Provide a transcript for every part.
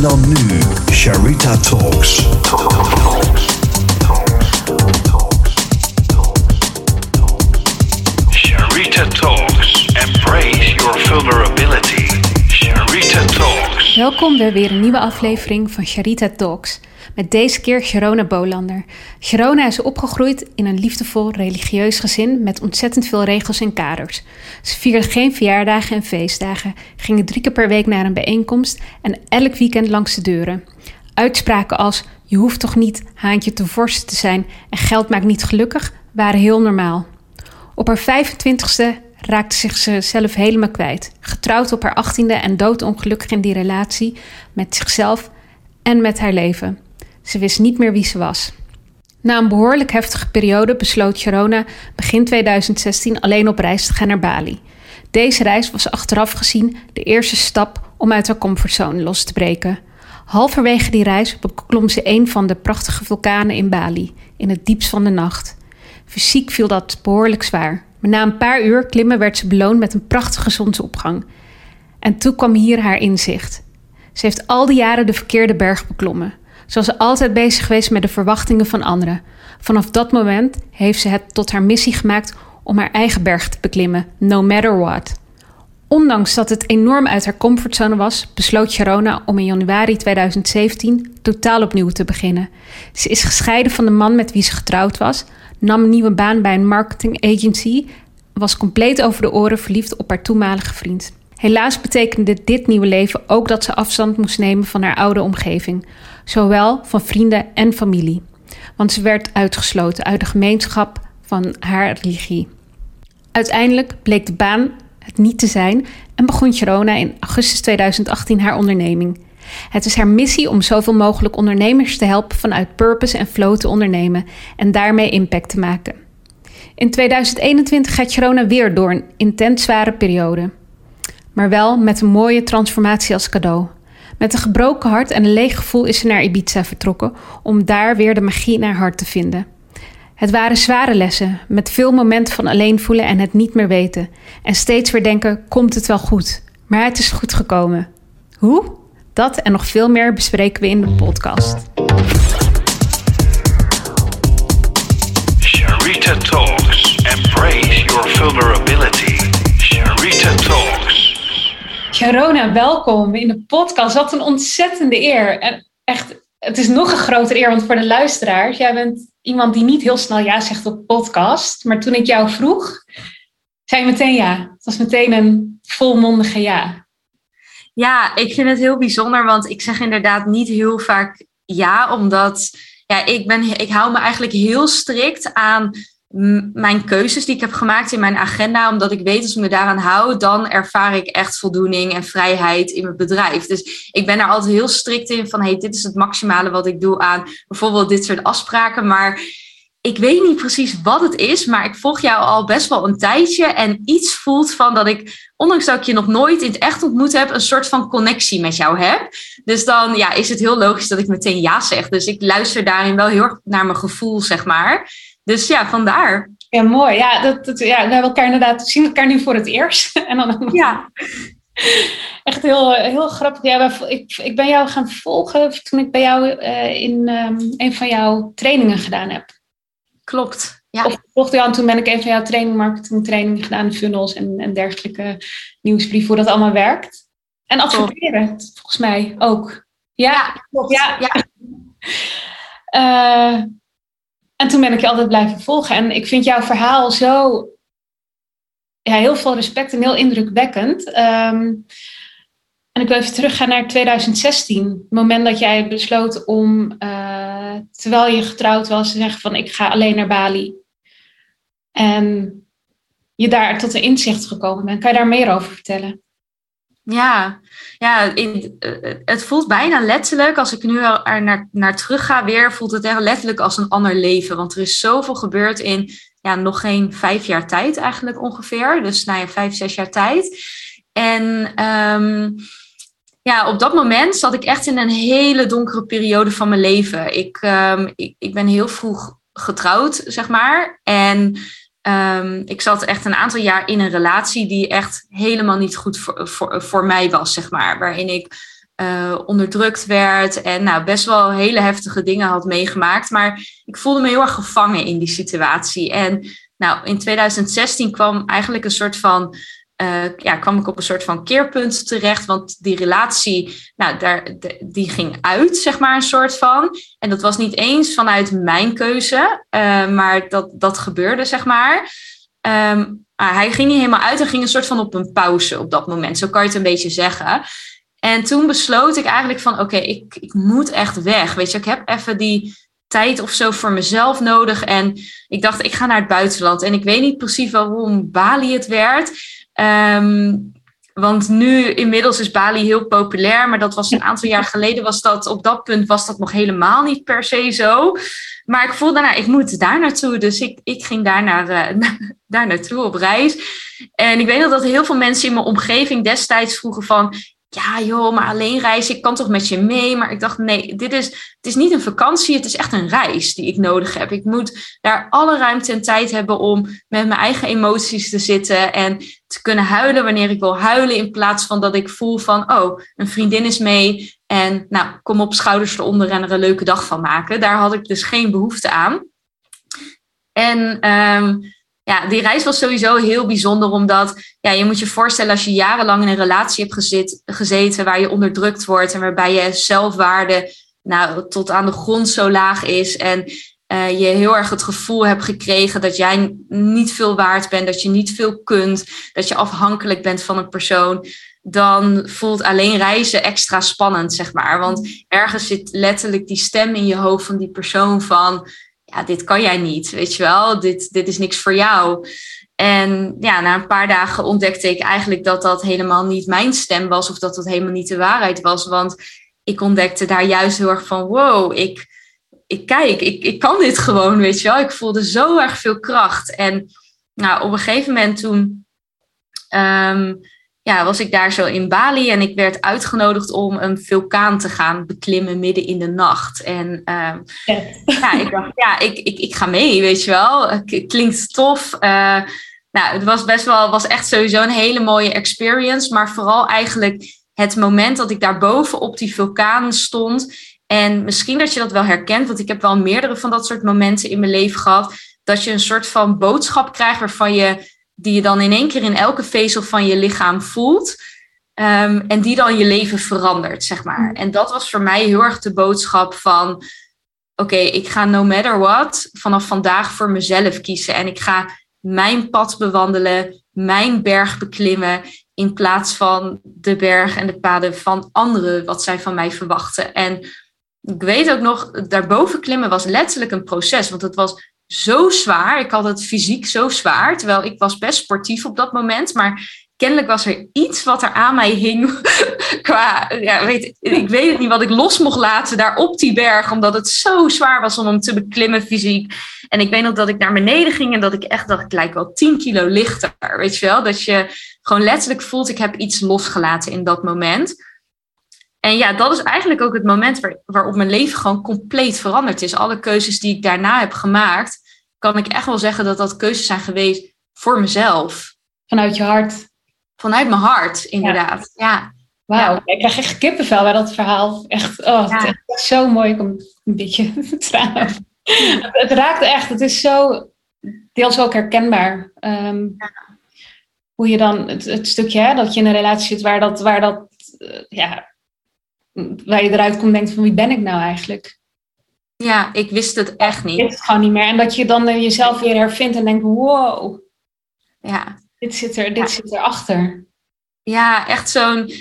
En dan nu, Sharita Talks. Sharita Talks. Embrace your vulnerability. Sharita Talks. Welkom bij weer een nieuwe aflevering van Sharita Talks. Met deze keer Sharona Bolander. Sharona is opgegroeid in een liefdevol religieus gezin met ontzettend veel regels en kaders. Ze vierde geen verjaardagen en feestdagen, gingen drie keer per week naar een bijeenkomst en elk weekend langs de deuren. Uitspraken als je hoeft toch niet haantje te vorst te zijn en geld maakt niet gelukkig waren heel normaal. Op haar 25ste raakte zich zichzelf helemaal kwijt. Getrouwd op haar 18e en doodongelukkig in die relatie met zichzelf en met haar leven. Ze wist niet meer wie ze was. Na een behoorlijk heftige periode besloot Sharona begin 2016 alleen op reis te gaan naar Bali. Deze reis was achteraf gezien de eerste stap om uit haar comfortzone los te breken. Halverwege die reis beklom ze een van de prachtige vulkanen in Bali, in het diepst van de nacht. Fysiek viel dat behoorlijk zwaar, maar na een paar uur klimmen werd ze beloond met een prachtige zonsopgang. En toen kwam hier haar inzicht. Ze heeft al die jaren de verkeerde berg beklommen. Ze was altijd bezig geweest met de verwachtingen van anderen. Vanaf dat moment heeft ze het tot haar missie gemaakt om haar eigen berg te beklimmen, no matter what. Ondanks dat het enorm uit haar comfortzone was, besloot Sharona om in januari 2017 totaal opnieuw te beginnen. Ze is gescheiden van de man met wie ze getrouwd was, nam een nieuwe baan bij een marketing agency, was compleet over de oren verliefd op haar toenmalige vriend. Helaas betekende dit nieuwe leven ook dat ze afstand moest nemen van haar oude omgeving, zowel van vrienden en familie. Want ze werd uitgesloten uit de gemeenschap van haar religie. Uiteindelijk bleek de baan het niet te zijn en begon Sharona in augustus 2018 haar onderneming. Het is haar missie om zoveel mogelijk ondernemers te helpen vanuit purpose en flow te ondernemen en daarmee impact te maken. In 2021 gaat Sharona weer door een intens zware periode. Maar wel met een mooie transformatie als cadeau. Met een gebroken hart en een leeg gevoel is ze naar Ibiza vertrokken om daar weer de magie in haar hart te vinden. Het waren zware lessen, met veel momenten van alleen voelen en het niet meer weten. En steeds weer denken: komt het wel goed? Maar het is goed gekomen. Hoe? Dat en nog veel meer bespreken we in de podcast. Embrace your vulnerability. Sharona, welkom in de podcast. Wat een ontzettende eer. En echt, het is nog een grotere eer, want voor de luisteraars, jij bent iemand die niet heel snel ja zegt op podcast. Maar toen ik jou vroeg, zei je meteen ja. Het was meteen een volmondige ja. Ja, ik vind het heel bijzonder, want ik zeg inderdaad niet heel vaak ja, omdat ja, ik, ben, ik hou me eigenlijk heel strikt aan mijn keuzes die ik heb gemaakt in mijn agenda, omdat ik weet als ik me daaraan hou, dan ervaar ik echt voldoening en vrijheid in mijn bedrijf. Dus ik ben daar altijd heel strikt in van, hey, dit is het maximale wat ik doe aan bijvoorbeeld dit soort afspraken, maar ik weet niet precies wat het is, maar ik volg jou al best wel een tijdje en iets voelt van dat ik, ondanks dat ik je nog nooit in het echt ontmoet heb, een soort van connectie met jou heb. Dus dan ja, is het heel logisch dat ik meteen ja zeg. Dus ik luister daarin wel heel erg naar mijn gevoel, zeg maar. Dus ja, vandaar. Ja, mooi. Ja, dat, dat, ja, we hebben elkaar inderdaad, we zien elkaar nu voor het eerst. En dan Ja, echt heel, heel grappig. Ja, ik, ik ben jou gaan volgen toen ik bij jou eh, in ehm, een van jouw trainingen gedaan heb. klopt. Ja, Of volgde jou en toen ben ik een van jouw training, marketing trainingen gedaan, funnels en, en dergelijke nieuwsbrief, hoe dat allemaal werkt. En adverteren, volgens mij ook. Ja, klopt. ja. ja. Eh, en toen ben ik je altijd blijven volgen. En ik vind jouw verhaal zo ja, heel veel respect en heel indrukwekkend. Ehm, en ik wil even teruggaan naar 2016. Het moment dat jij besloot om, eh, terwijl je getrouwd was, te zeggen van ik ga alleen naar Bali. En je daar tot een inzicht gekomen bent. Kan je daar meer over vertellen? Ja, ja in, eh, het voelt bijna letterlijk, als ik nu er naar, naar terug ga weer, voelt het echt letterlijk als een ander leven. Want er is zoveel gebeurd in ja, nog geen vijf jaar tijd eigenlijk ongeveer. Dus nou ja, vijf, zes jaar tijd. En ehm, ja, op dat moment zat ik echt in een hele donkere periode van mijn leven. Ik, ehm, ik, ik ben heel vroeg getrouwd, zeg maar. En um, ik zat echt een aantal jaar in een relatie die echt helemaal niet goed voor, voor, voor mij was, zeg maar. Waarin ik uh, onderdrukt werd en nou, best wel hele heftige dingen had meegemaakt. Maar ik voelde me heel erg gevangen in die situatie. En nou, in 2016 kwam eigenlijk een soort van. Uh, ja, kwam ik op een soort van keerpunt terecht. Want die relatie, nou, daar, die ging uit, zeg maar, een soort van. En dat was niet eens vanuit mijn keuze, uh, maar dat, dat gebeurde, zeg maar. Um, hij ging niet helemaal uit en ging een soort van op een pauze op dat moment. Zo kan je het een beetje zeggen. En toen besloot ik eigenlijk van oké, ik, ik moet echt weg. Weet je, ik heb even die tijd of zo voor mezelf nodig. En ik dacht, ik ga naar het buitenland. En ik weet niet precies waarom Bali het werd. Um, want nu inmiddels is Bali heel populair, maar dat was een aantal jaar geleden was dat op dat punt was dat nog helemaal niet per se zo. Maar ik voelde daarna, ik moet daar naartoe. Dus ik, ik ging daar, naar, uh, daar naartoe op reis. En ik weet dat heel veel mensen in mijn omgeving destijds vroegen van ja joh, maar alleen reizen, ik kan toch met je mee? Maar ik dacht, nee, dit is, het is niet een vakantie, het is echt een reis die ik nodig heb. Ik moet daar alle ruimte en tijd hebben om met mijn eigen emoties te zitten en te kunnen huilen wanneer ik wil huilen, in plaats van dat ik voel van, oh, een vriendin is mee en nou, kom op schouders eronder en er een leuke dag van maken. Daar had ik dus geen behoefte aan. En um, ja, die reis was sowieso heel bijzonder, omdat ja, je moet je voorstellen als je jarenlang in een relatie hebt gezet, gezeten waar je onderdrukt wordt en waarbij je zelfwaarde nou, tot aan de grond zo laag is en uh, je heel erg het gevoel hebt gekregen dat jij niet veel waard bent, dat je niet veel kunt, dat je afhankelijk bent van een persoon, dan voelt alleen reizen extra spannend, zeg maar. Want ergens zit letterlijk die stem in je hoofd van die persoon van ja, dit kan jij niet, weet je wel, dit, dit is niks voor jou. En ja, na een paar dagen ontdekte ik eigenlijk dat dat helemaal niet mijn stem was of dat dat helemaal niet de waarheid was. Want ik ontdekte daar juist heel erg van, wow, ik, ik kijk, ik, ik kan dit gewoon, weet je wel. Ik voelde zo erg veel kracht. En nou, op een gegeven moment toen um, ja, was ik daar zo in Bali en ik werd uitgenodigd om een vulkaan te gaan beklimmen midden in de nacht. En uh, ja, ik dacht, ja, ik, ik, ik ga mee, weet je wel. Klinkt tof. Uh, nou, het was best wel, was echt sowieso een hele mooie experience, maar vooral eigenlijk het moment dat ik daar boven op die vulkaan stond. En misschien dat je dat wel herkent, want ik heb wel meerdere van dat soort momenten in mijn leven gehad. Dat je een soort van boodschap krijgt waarvan je die je dan in één keer in elke vezel van je lichaam voelt. Um, en die dan je leven verandert, zeg maar. Mm. En dat was voor mij heel erg de boodschap van: oké, ik ga no matter what vanaf vandaag voor mezelf kiezen. En ik ga mijn pad bewandelen, mijn berg beklimmen, in plaats van de berg en de paden van anderen, wat zij van mij verwachten. En ik weet ook nog, daarboven klimmen was letterlijk een proces, want het was zo zwaar. Ik had het fysiek zo zwaar, terwijl ik was best sportief op dat moment. Maar kennelijk was er iets wat er aan mij hing. qua, ja, weet, ik weet het niet, wat ik los mocht laten daar op die berg. Omdat het zo zwaar was om hem te beklimmen fysiek. En ik weet nog dat ik naar beneden ging en dat ik echt dacht, ik lijk wel 10 kilo lichter. Weet je wel? Dat je gewoon letterlijk voelt, ik heb iets losgelaten in dat moment. En ja, dat is eigenlijk ook het moment waar, waarop mijn leven gewoon compleet veranderd is. Alle keuzes die ik daarna heb gemaakt, kan ik echt wel zeggen dat dat keuzes zijn geweest voor mezelf. Vanuit je hart. Vanuit mijn hart, inderdaad. Ja. Wauw, ja. ik krijg echt kippenvel bij dat verhaal. Echt, oh, het is zo mooi. Ik kom een beetje tranen. Het raakt echt, het is zo deels ook herkenbaar. Um, hoe je dan het, het stukje hè, dat je in een relatie zit waar dat, waar dat uh, ja, waar je eruit komt denkt van wie ben ik nou eigenlijk? Ja, ik wist het echt niet. Ik wist het gewoon niet meer. En dat je dan jezelf weer hervindt en denkt, wow. Ja. Dit zit, er, dit ja. zit erachter. Ja, echt zo'n...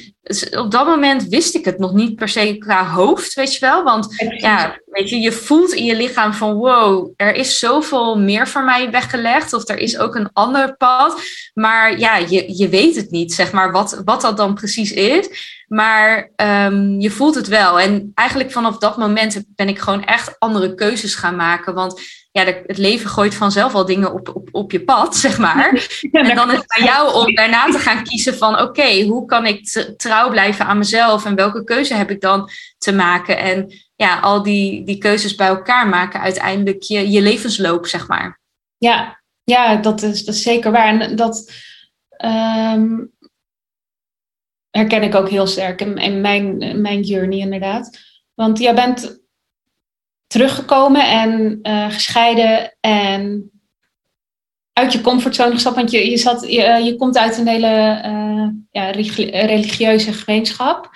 Op dat moment wist ik het nog niet per se qua hoofd, weet je wel. Want ja, weet je, je voelt in je lichaam van wow, er is zoveel meer voor mij weggelegd. Of er is ook een ander pad. Maar ja, je, je weet het niet, zeg maar, wat, wat dat dan precies is. Maar um, je voelt het wel. En eigenlijk vanaf dat moment ben ik gewoon echt andere keuzes gaan maken. Want ja, het leven gooit vanzelf al dingen op, op, op je pad, zeg maar. en dan is het aan jou om daarna te gaan kiezen van... oké, okay, hoe kan ik trouw blijven aan mezelf... en welke keuze heb ik dan te maken? En ja, al die, die keuzes bij elkaar maken uiteindelijk je, je levensloop, zeg maar. Ja, ja dat, is, dat is zeker waar. En dat... Um herken ik ook heel sterk in, in mijn, in mijn journey inderdaad. Want jij bent teruggekomen en eh, gescheiden en uit je comfortzone gestapt. Want je, je, zat, je, eh, je komt uit een hele uh, ja, religieuze gemeenschap.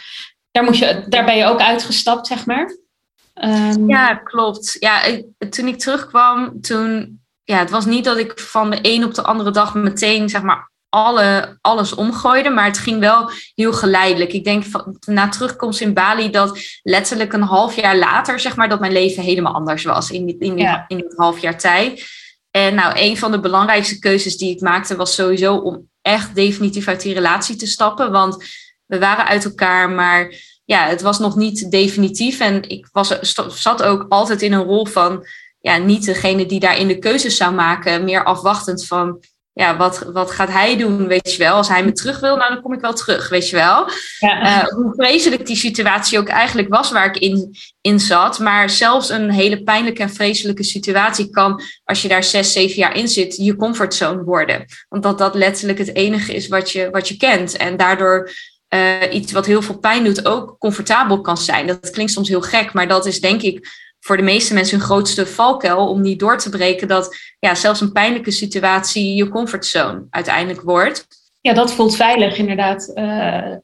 Daar, moest je, daar ben je ook uitgestapt, zeg maar. Um, ja, klopt. Ja, toen ik terugkwam, toen... Ja, het was niet dat ik van de een op de andere dag meteen, zeg maar, alle, alles omgooide. Maar het ging wel heel geleidelijk. Ik denk van, na terugkomst in Bali dat letterlijk een half jaar later, zeg maar, dat mijn leven helemaal anders was in, die, in, die, in het half jaar tijd. En nou, een van de belangrijkste keuzes die ik maakte was sowieso om echt definitief uit die relatie te stappen. Want we waren uit elkaar, maar ja, het was nog niet definitief. En ik was, zat ook altijd in een rol van ja, niet degene die daarin de keuzes zou maken, meer afwachtend van ja, wat, wat gaat hij doen, weet je wel? Als hij me terug wil, nou dan kom ik wel terug, weet je wel? Ja. Uh, hoe vreselijk die situatie ook eigenlijk was waar ik in, in zat. Maar zelfs een hele pijnlijke en vreselijke situatie kan, als je daar zes, zeven jaar in zit, je comfortzone worden. Omdat dat letterlijk het enige is wat je, wat je kent. En daardoor uh, iets wat heel veel pijn doet, ook comfortabel kan zijn. Dat klinkt soms heel gek, maar dat is denk ik voor de meeste mensen hun grootste valkuil om niet door te breken dat ja, zelfs een pijnlijke situatie je comfortzone uiteindelijk wordt. Ja, dat voelt veilig inderdaad. Uh,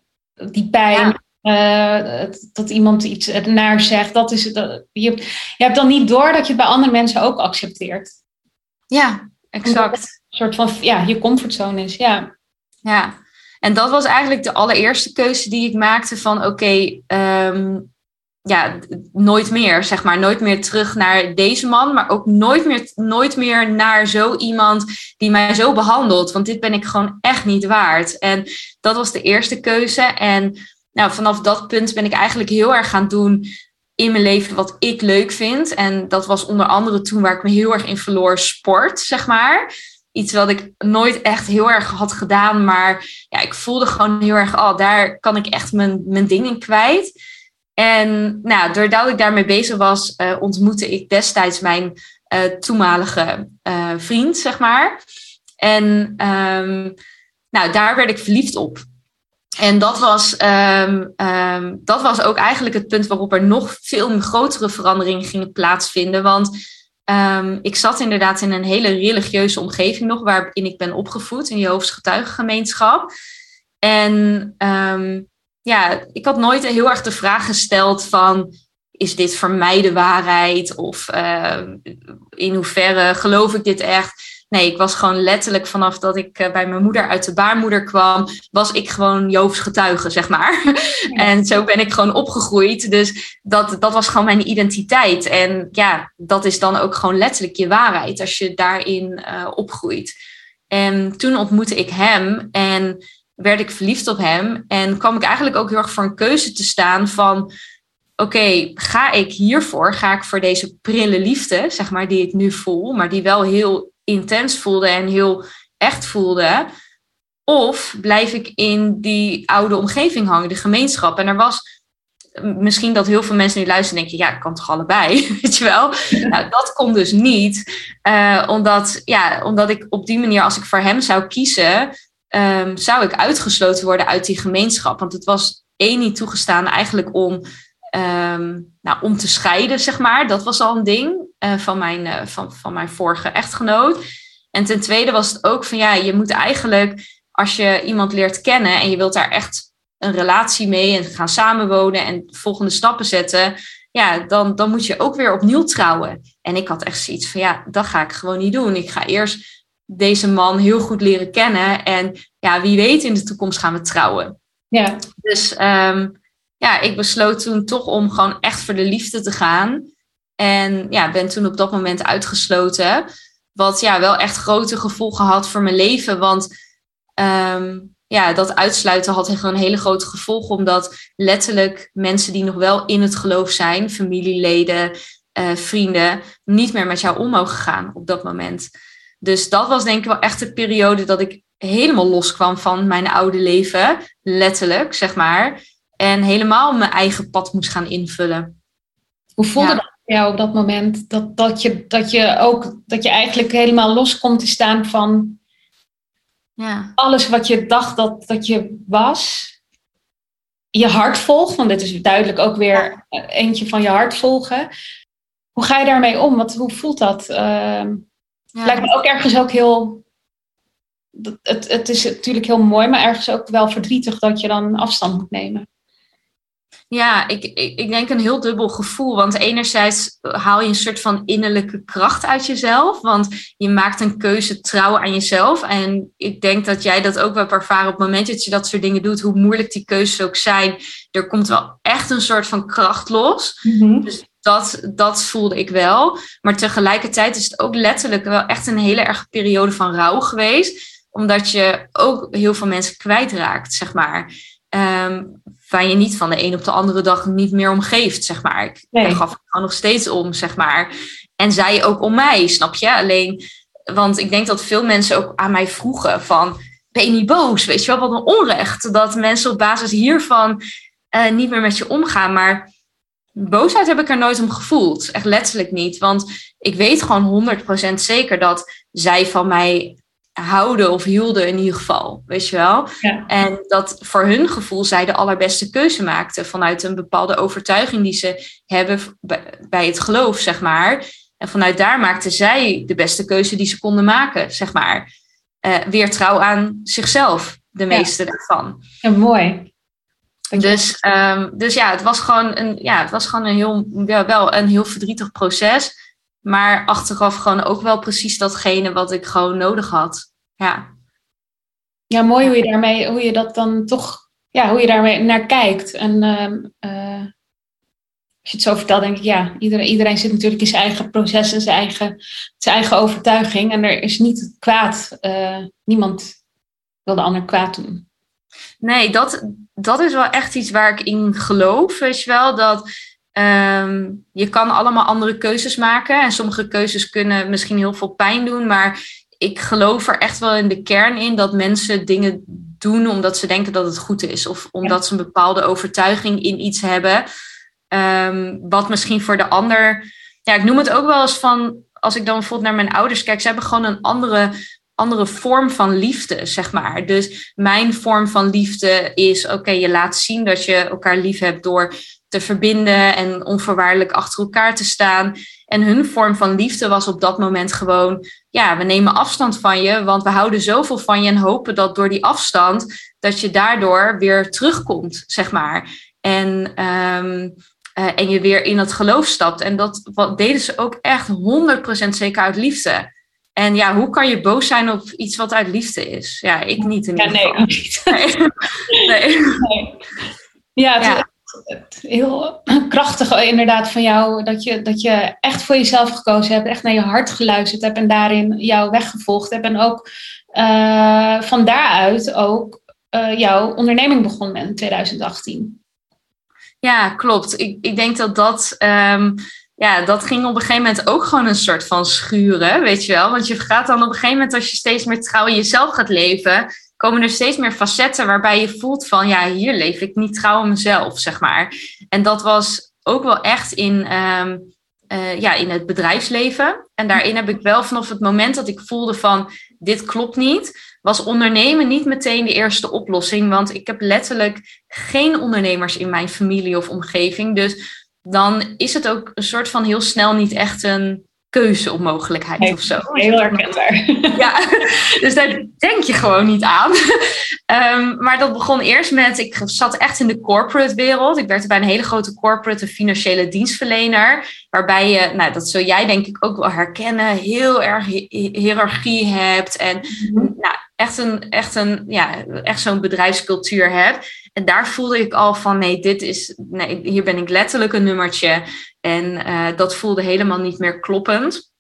die pijn, uh, dat iemand iets naar zegt, dat is, dat, je, je hebt dan niet door dat je het bij andere mensen ook accepteert. Ja, exact. Een soort van ja, je comfortzone is, ja. Ja, en dat was eigenlijk de allereerste keuze die ik maakte van oké, okay, um, ja, nooit meer, zeg maar. Nooit meer terug naar deze man, maar ook nooit meer, nooit meer naar zo iemand die mij zo behandelt. Want dit ben ik gewoon echt niet waard. En dat was de eerste keuze. En nou, vanaf dat punt ben ik eigenlijk heel erg gaan doen in mijn leven wat ik leuk vind. En dat was onder andere toen waar ik me heel erg in verloor, sport, zeg maar. Iets wat ik nooit echt heel erg had gedaan, maar ja, ik voelde gewoon heel erg, oh, daar kan ik echt mijn, mijn ding in kwijt. En nou, doordat ik daarmee bezig was, uh, ontmoette ik destijds mijn uh, toenmalige uh, vriend, zeg maar. En um, nou, daar werd ik verliefd op. En dat was, um, um, dat was ook eigenlijk het punt waarop er nog veel grotere veranderingen gingen plaatsvinden. Want ik zat inderdaad in een hele religieuze omgeving nog, waarin ik ben opgevoed, in Jehovens getuigengemeenschap. En ja, ik had nooit heel erg de vraag gesteld van is dit voor mij de waarheid? Of uh, in hoeverre geloof ik dit echt? Nee, ik was gewoon letterlijk vanaf dat ik uh, bij mijn moeder uit de baarmoeder kwam, was ik gewoon Joofs getuige, zeg maar. En zo ben ik gewoon opgegroeid. Dus dat, dat was gewoon mijn identiteit. En ja, dat is dan ook gewoon letterlijk je waarheid als je daarin uh, opgroeit. En toen ontmoette ik hem en werd ik verliefd op hem. En kwam ik eigenlijk ook heel erg voor een keuze te staan van... Oké, ga ik hiervoor, ga ik voor deze prille liefde, zeg maar, die ik nu voel, maar die wel heel intens voelde en heel echt voelde. Of blijf ik in die oude omgeving hangen, de gemeenschap. En er was misschien dat heel veel mensen nu luisteren en denken, ja, ik kan toch allebei, weet je wel? Nou, dat kon dus niet, uh, omdat, ja, omdat ik op die manier, als ik voor hem zou kiezen, um, zou ik uitgesloten worden uit die gemeenschap. Want het was één niet toegestaan eigenlijk om, um, nou, om te scheiden, zeg maar. Dat was al een ding uh, van, mijn, uh, van, van mijn vorige echtgenoot. En ten tweede was het ook van ja, je moet eigenlijk, als je iemand leert kennen en je wilt daar echt een relatie mee en gaan samenwonen en volgende stappen zetten, ja, dan, dan moet je ook weer opnieuw trouwen. En ik had echt zoiets van ja, dat ga ik gewoon niet doen. Ik ga eerst deze man heel goed leren kennen. En ja, wie weet in de toekomst gaan we trouwen. Ja. Dus um, ja, ik besloot toen toch om gewoon echt voor de liefde te gaan. En ja, ben toen op dat moment uitgesloten. Wat ja, wel echt grote gevolgen had voor mijn leven. Want um, ja, dat uitsluiten had gewoon hele grote gevolgen. Omdat letterlijk mensen die nog wel in het geloof zijn, familieleden, uh, vrienden, niet meer met jou om mogen gaan op dat moment. Dus dat was denk ik wel echt de periode dat ik helemaal loskwam van mijn oude leven, letterlijk, zeg maar. En helemaal mijn eigen pad moest gaan invullen. Hoe voelde dat voor jou op dat moment? Dat, dat, je, dat je ook, dat je eigenlijk helemaal los komt te staan van ja. alles wat je dacht dat, dat je was? je hart volgt, want dit is duidelijk ook weer eentje van je hart volgen. Hoe ga je daarmee om? Wat, hoe voelt dat? Uh, ja. Lijkt me ook ergens ook heel. Het, het is natuurlijk heel mooi, maar ergens ook wel verdrietig dat je dan afstand moet nemen. Ja, ik, ik, ik denk een heel dubbel gevoel. Want enerzijds haal je een soort van innerlijke kracht uit jezelf. Want je maakt een keuze trouw aan jezelf. En ik denk dat jij dat ook wel ervaren op het moment dat je dat soort dingen doet. Hoe moeilijk die keuzes ook zijn. Er komt wel echt een soort van kracht los. Mhm. Dus dat, dat voelde ik wel. Maar tegelijkertijd is het ook letterlijk wel echt een hele erge periode van rouw geweest. Omdat je ook heel veel mensen kwijtraakt, zeg maar. Um, waar je niet van de een op de andere dag niet meer om geeft, zeg maar. Ik Nee. gaf het gewoon nog steeds om, zeg maar. En zij ook om mij, snap je? Alleen, want ik denk dat veel mensen ook aan mij vroegen van... Ben je niet boos? Weet je wel, wat een onrecht. Dat mensen op basis hiervan eh, niet meer met je omgaan. Maar boosheid heb ik er nooit om gevoeld. Echt letterlijk niet. Want ik weet gewoon 100% zeker dat zij van mij houden of hielden in ieder geval. Weet je wel? Ja. En dat voor hun gevoel zij de allerbeste keuze maakten vanuit een bepaalde overtuiging die ze hebben bij- het geloof, zeg maar. En vanuit daar maakten zij de beste keuze die ze konden maken, zeg maar. Eh, weer trouw aan zichzelf, de Ja. meeste daarvan. Ja, mooi. Dus, ehm, dus ja, het was gewoon een, ja, het was gewoon een heel, ja, wel een heel verdrietig proces. Maar achteraf gewoon ook wel precies datgene wat ik gewoon nodig had. Ja. Ja, mooi hoe je daarmee, hoe je dat dan toch, ja, hoe je daarmee naar kijkt. En ehm, eh, als je het zo vertelt, denk ik, ja, iedereen, iedereen zit natuurlijk in zijn eigen proces en zijn eigen, zijn eigen overtuiging. En er is niet kwaad. eh, niemand wil de ander kwaad doen. Nee, dat, dat is wel echt iets waar ik in geloof. Weet je wel, dat ehm, je kan allemaal andere keuzes maken. En sommige keuzes kunnen misschien heel veel pijn doen. Maar ik geloof er echt wel in de kern in dat mensen dingen doen omdat ze denken dat het goed is. Of omdat ze een bepaalde overtuiging in iets hebben. Ehm, wat misschien voor de ander. Ja, ik noem het ook wel eens van. Als ik dan bijvoorbeeld naar mijn ouders kijk, ze hebben gewoon een andere, andere vorm van liefde, zeg maar. Dus mijn vorm van liefde is: oké, je laat zien dat je elkaar lief hebt door te verbinden en onvoorwaardelijk achter elkaar te staan. En hun vorm van liefde was op dat moment gewoon: ja, we nemen afstand van je, want we houden zoveel van je en hopen dat door die afstand dat je daardoor weer terugkomt, zeg maar. En, ehm, eh, en je weer in het geloof stapt. En dat wat, deden ze ook echt 100% zeker uit liefde. En ja, hoe kan je boos zijn op iets wat uit liefde is? Ja, ik niet in Ja, ieder nee, geval. niet. Nee. nee. Nee. Ja, het Ja. is heel krachtig eh, inderdaad van jou dat je, dat je echt voor jezelf gekozen hebt, echt naar je hart geluisterd hebt en daarin jouw weg gevolgd hebt. En ook eh, van daaruit ook eh, jouw onderneming begon in 2018. Ja, klopt. Ik, ik denk dat dat, ehm, ja, dat ging op een gegeven moment ook gewoon een soort van schuren, weet je wel. Want je gaat dan op een gegeven moment, als je steeds meer trouw in jezelf gaat leven, komen er steeds meer facetten waarbij je voelt van, ja, hier leef ik niet trouw aan mezelf, zeg maar. En dat was ook wel echt in, ehm, eh, ja, in het bedrijfsleven. En daarin heb ik wel vanaf het moment dat ik voelde van, dit klopt niet, was ondernemen niet meteen de eerste oplossing. Want ik heb letterlijk geen ondernemers in mijn familie of omgeving. Dus dan is het ook een soort van heel snel niet echt een keuze of mogelijkheid Nee, of zo. Heel herkenbaar. Ja, dus daar denk je gewoon niet aan. Ehm, maar dat begon eerst met, ik zat echt in de corporate wereld. Ik werkte bij een hele grote corporate, een financiële dienstverlener. Waarbij je, nou dat zul jij denk ik ook wel herkennen, heel erg hi- hi- hiërarchie hebt. En nou, echt, een, echt, een, ja, echt zo'n bedrijfscultuur hebt. En daar voelde ik al van, nee, dit is, nee, hier ben ik letterlijk een nummertje. En eh, dat voelde helemaal niet meer kloppend.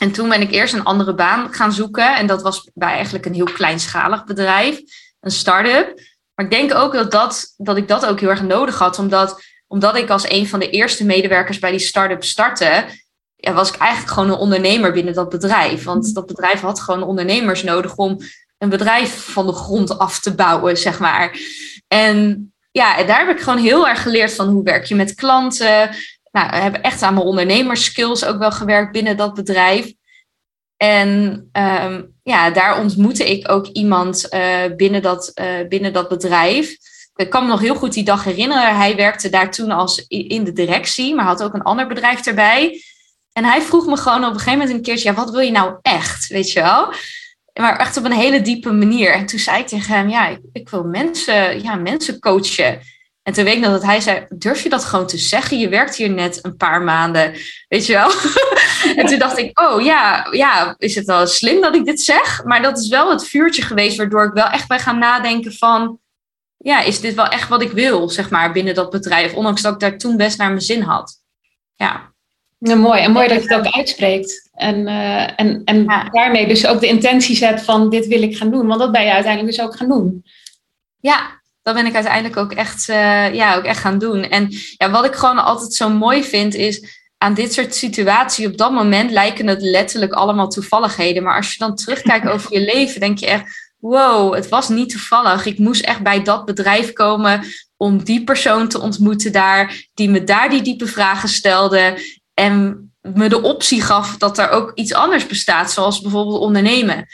En toen ben ik eerst een andere baan gaan zoeken. En dat was bij eigenlijk een heel kleinschalig bedrijf, een start-up. Maar ik denk ook dat, dat, dat ik dat ook heel erg nodig had, omdat, omdat ik als een van de eerste medewerkers bij die start-up startte, ja, was ik eigenlijk gewoon een ondernemer binnen dat bedrijf. Want dat bedrijf had gewoon ondernemers nodig om een bedrijf van de grond af te bouwen, zeg maar. En ja, daar heb ik gewoon heel erg geleerd van hoe werk je met klanten. Nou, we hebben echt aan mijn ondernemerskills ook wel gewerkt binnen dat bedrijf. En ehm, ja, daar ontmoette ik ook iemand eh, binnen, dat, eh, binnen dat bedrijf. ik kan me nog heel goed die dag herinneren. Hij werkte daar toen als in de directie, maar had ook een ander bedrijf erbij. En hij vroeg me gewoon op een gegeven moment een keertje, ja, wat wil je nou echt, weet je wel? Maar echt op een hele diepe manier. En toen zei ik tegen hem, ja, ik, ik wil mensen, ja, mensen coachen. En toen weet ik nog dat hij zei, durf je dat gewoon te zeggen? Je werkt hier net een paar maanden, weet je wel? en toen dacht ik, oh ja, ja, is het wel slim dat ik dit zeg? Maar dat is wel het vuurtje geweest waardoor ik wel echt bij gaan nadenken van... Ja, is dit wel echt wat ik wil, zeg maar, binnen dat bedrijf? Ondanks dat ik daar toen best naar mijn zin had. Ja. Ja, mooi. En mooi dat je het ook uitspreekt. En, uh, en, en daarmee dus ook de intentie zet van dit wil ik gaan doen. Want dat ben je uiteindelijk dus ook gaan doen. Ja, dat ben ik uiteindelijk ook echt, uh, ja, ook echt gaan doen. En ja, wat ik gewoon altijd zo mooi vind is aan dit soort situaties op dat moment lijken het letterlijk allemaal toevalligheden. Maar als je dan terugkijkt over je leven, denk je echt, wow, het was niet toevallig. Ik moest echt bij dat bedrijf komen om die persoon te ontmoeten daar, die me daar die diepe vragen stelde. En me de optie gaf dat er ook iets anders bestaat, zoals bijvoorbeeld ondernemen.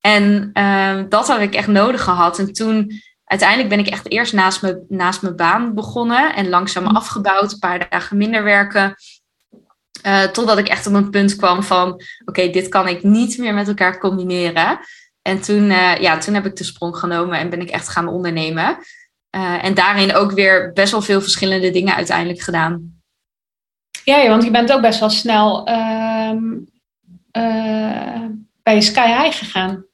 En uh, dat had ik echt nodig gehad. En toen, uiteindelijk ben ik echt eerst naast, me, naast mijn baan begonnen en langzaam mhm. afgebouwd, een paar dagen minder werken. Uh, totdat ik echt op een punt kwam van, oké, dit kan ik niet meer met elkaar combineren. En toen, uh, ja, toen heb ik de sprong genomen en ben ik echt gaan ondernemen. Uh, en daarin ook weer best wel veel verschillende dingen uiteindelijk gedaan. Ja, want je bent ook best wel snel uh, uh, bij Sky High gegaan.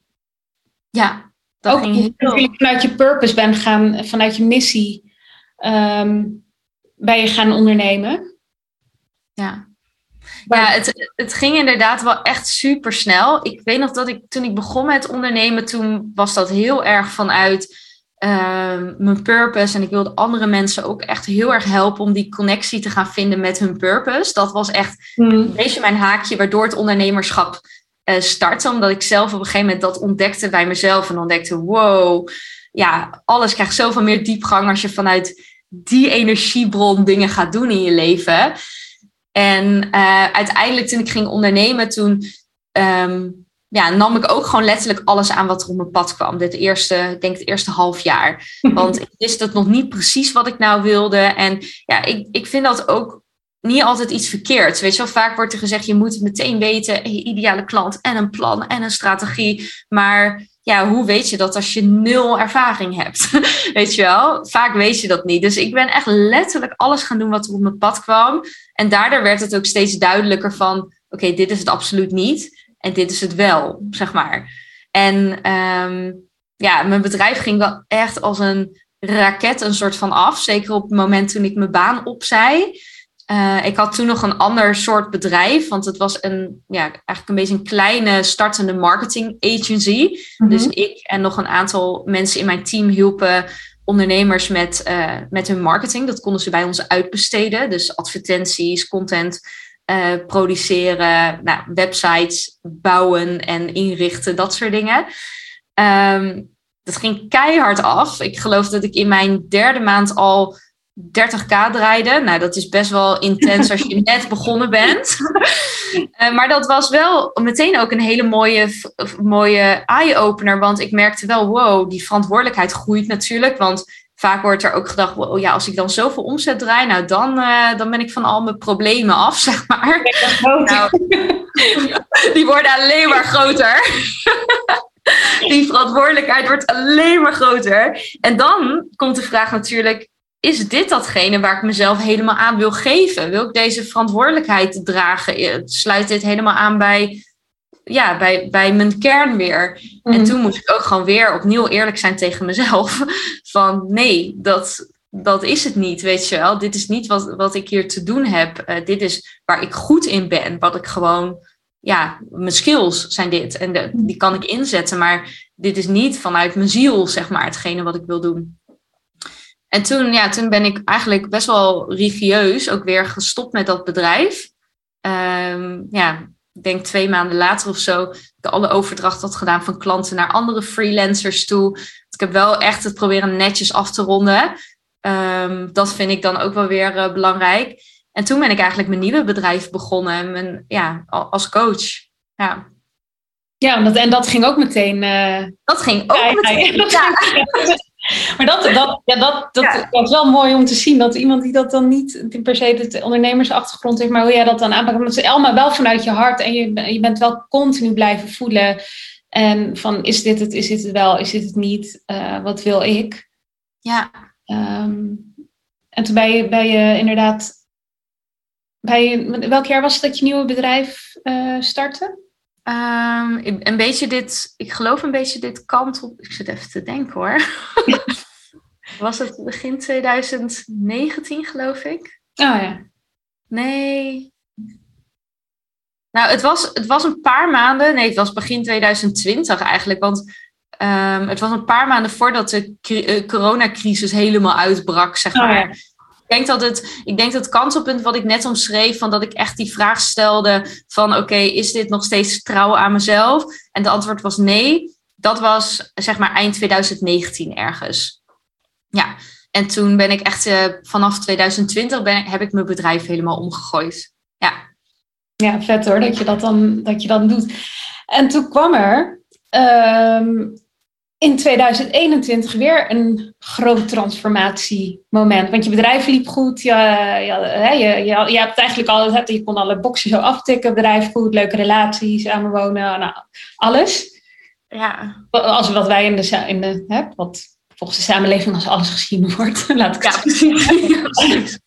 Ja, dat ook ging heel... vanuit je purpose bent gaan, vanuit je missie um, ben je gaan ondernemen. Ja, ja het, het ging inderdaad wel echt super snel. Ik weet nog dat ik toen ik begon met ondernemen, toen was dat heel erg vanuit Ehm, mijn purpose. En ik wilde andere mensen ook echt heel erg helpen om die connectie te gaan vinden met hun purpose. Dat was echt mm. een beetje mijn haakje waardoor het ondernemerschap uh, startte. Omdat ik zelf op een gegeven moment dat ontdekte bij mezelf. En ontdekte, wow, ja, alles krijgt zoveel meer diepgang als je vanuit die energiebron dingen gaat doen in je leven. En uh, uiteindelijk toen ik ging ondernemen, toen um, ja, nam ik ook gewoon letterlijk alles aan wat er op mijn pad kwam. Dit eerste, denk het eerste half jaar. Want ik wist het nog niet precies wat ik nou wilde. En ja, ik, ik vind dat ook niet altijd iets verkeerds. Weet je wel, vaak wordt er gezegd, je moet het meteen weten. Je ideale klant en een plan en een strategie. Maar ja, hoe weet je dat als je nul ervaring hebt? weet je wel, vaak weet je dat niet. Dus ik ben echt letterlijk alles gaan doen wat er op mijn pad kwam. En daardoor werd het ook steeds duidelijker van, oké, dit is het absoluut niet. En dit is het wel, zeg maar. En um, ja, mijn bedrijf ging wel echt als een raket een soort van af. Zeker op het moment toen ik mijn baan opzij. Uh, ik had toen nog een ander soort bedrijf, want het was een, ja, eigenlijk een beetje een kleine startende marketing agency. Mhm. Dus ik en nog een aantal mensen in mijn team hielpen ondernemers met, uh, met hun marketing. Dat konden ze bij ons uitbesteden. Dus advertenties, content uh, produceren, nou, websites bouwen en inrichten, dat soort dingen. Um, dat ging keihard af. Ik geloof dat ik in mijn derde maand al 30k draaide. Nou, dat is best wel intens als je net begonnen bent. uh, maar dat was wel meteen ook een hele mooie, mooie eye-opener. Want ik merkte wel, wow, die verantwoordelijkheid groeit natuurlijk. Want vaak wordt er ook gedacht, oh ja, als ik dan zoveel omzet draai, nou dan, uh, dan ben ik van al mijn problemen af, zeg maar. Nou, die worden alleen maar groter. die verantwoordelijkheid wordt alleen maar groter. En dan komt de vraag natuurlijk, is dit datgene waar ik mezelf helemaal aan wil geven? Wil ik deze verantwoordelijkheid dragen? Sluit dit helemaal aan bij ja, bij, bij mijn kern weer. En mhm. toen moest ik ook gewoon weer opnieuw eerlijk zijn tegen mezelf. Van nee, dat, dat is het niet, weet je wel. Dit is niet wat, wat ik hier te doen heb. Uh, dit is waar ik goed in ben. Wat ik gewoon, ja, mijn skills zijn dit. En de, die kan ik inzetten. Maar dit is niet vanuit mijn ziel, zeg maar, hetgene wat ik wil doen. En toen, ja, toen ben ik eigenlijk best wel rigieus ook weer gestopt met dat bedrijf. Um, ja, ik denk twee maanden later of zo, ik alle overdracht had gedaan van klanten naar andere freelancers toe. Ik heb wel echt het proberen netjes af te ronden. Um, dat vind ik dan ook wel weer uh, belangrijk. En toen ben ik eigenlijk mijn nieuwe bedrijf begonnen, mijn, ja, als coach. Ja. Ja, dat, en dat ging ook meteen. Uh, dat ging ook meteen. Ja. maar dat, dat, ja, dat, dat, Ja. dat is wel mooi om te zien. Dat iemand die dat dan niet per se de ondernemersachtergrond heeft, maar hoe jij dat dan aanpakt. Omdat het allemaal wel vanuit je hart en je, je bent wel continu blijven voelen. En van is dit het, is dit het wel, is dit het niet, Eh, wat wil ik? Ja, Ehm, en toen ben je, ben je inderdaad, bij je, welk jaar was het dat je nieuwe bedrijf eh, startte? Ehm, ik- een beetje dit, ik geloof een beetje dit kant op. Ik zit even te denken hoor. Was het begin 2019, geloof ik? Oh ja. Nee. Nou, het was, het was een paar maanden. Nee, het was begin 2020 eigenlijk. Want ehm, het was een paar maanden voordat de cri- eh, coronacrisis helemaal uitbrak, zeg Oh ja. Denk dat het, ik denk dat het kantelpunt wat ik net omschreef, van dat ik echt die vraag stelde van oké, is dit nog steeds trouw aan mezelf? En de antwoord was nee. Dat was zeg maar eind 2019 ergens. Ja, en toen ben ik echt eh, vanaf 2020 ben, heb ik mijn bedrijf helemaal omgegooid. Ja, Ja, vet hoor, dat je dat dan, dat je dan doet. En toen kwam er ehm, in 2021 weer een groot transformatiemoment. Want je bedrijf liep goed. Je, je, je, je, je hebt eigenlijk al, het- je kon alle boxen zo aftikken. Bedrijf goed, leuke relaties, samenwonen, nou, alles. ja, Als wat wij in de, in de hè, wat volgens de samenleving als alles gezien wordt, laat ik het ja zo precies. precies.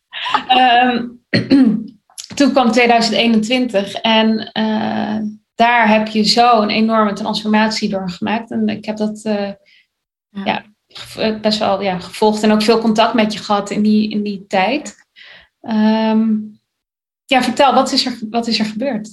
Ehm, toen kwam 2021 en eh, daar heb je zo een enorme transformatie doorgemaakt. En ik heb dat eh, Ja. eh, best wel ja, gevolgd en ook veel contact met je gehad in die, in die tijd. Ehm, ja, vertel, wat is er, wat is er gebeurd?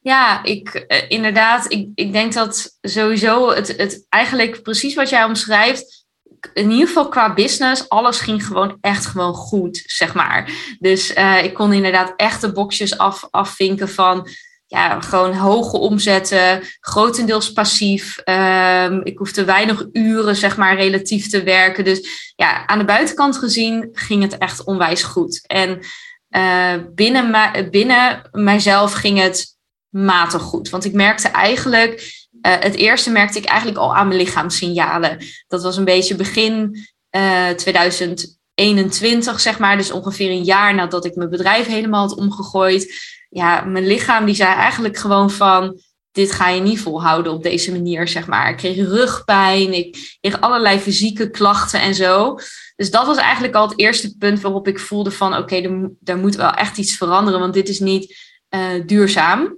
Ja, ik, eh, inderdaad. Ik, ik denk dat sowieso het, het eigenlijk precies wat jij omschrijft. In ieder geval qua business, alles ging gewoon echt gewoon goed, zeg maar. Dus ik kon inderdaad echt de boxjes af, afvinken van ja, gewoon hoge omzetten, grotendeels passief. Ehm, ik hoefde weinig uren, zeg maar, relatief te werken. Dus ja, aan de buitenkant gezien ging het echt onwijs goed. En eh, binnen, binnen mijzelf ging het matig goed. Want ik merkte eigenlijk, eh, het eerste merkte ik eigenlijk al aan mijn lichaamssignalen. Dat was een beetje begin eh 2021, zeg maar. Dus ongeveer een jaar nadat ik mijn bedrijf helemaal had omgegooid. Ja, mijn lichaam die zei eigenlijk gewoon van, dit ga je niet volhouden op deze manier, zeg maar. Ik kreeg rugpijn, ik kreeg allerlei fysieke klachten en zo. Dus dat was eigenlijk al het eerste punt waarop ik voelde van, oké, er, mo- er moet wel echt iets veranderen, want dit is niet eh, duurzaam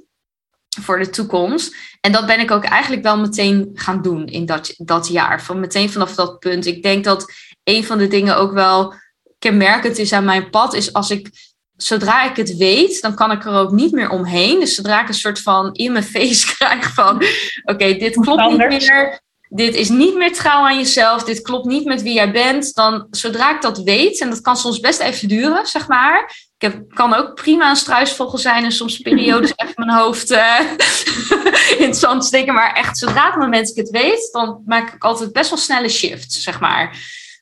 voor de toekomst. En dat ben ik ook eigenlijk wel meteen gaan doen in dat, dat jaar. Van meteen vanaf dat punt. Ik denk dat een van de dingen ook wel kenmerkend is aan mijn pad, is als ik, zodra ik het weet, dan kan ik er ook niet meer omheen. Dus zodra ik een soort van in mijn face krijg van, oké, dit klopt niet meer. Dit is niet meer trouw aan jezelf. Dit klopt niet met wie jij bent. Dan, zodra ik dat weet, en dat kan soms best even duren, zeg maar. Ik heb, kan ook prima een struisvogel zijn en soms periodes even mijn hoofd eh, in het zand steken. Maar echt, zodra het moment ik het weet, dan maak ik altijd best wel snelle shifts, zeg maar.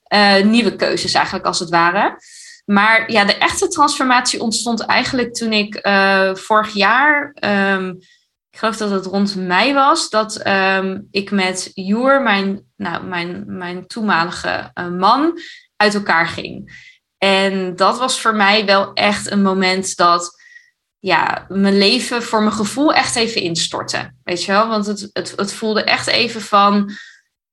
Eh, nieuwe keuzes eigenlijk, als het ware. Maar ja, de echte transformatie ontstond eigenlijk toen ik eh, vorig jaar, ehm, ik geloof dat het rond mei was, dat ehm, ik met Joer, mijn, nou, mijn, mijn toenmalige eh, man, uit elkaar ging. En dat was voor mij wel echt een moment dat ja, mijn leven voor mijn gevoel echt even instortte. Weet je wel? Want het, het, het voelde echt even van.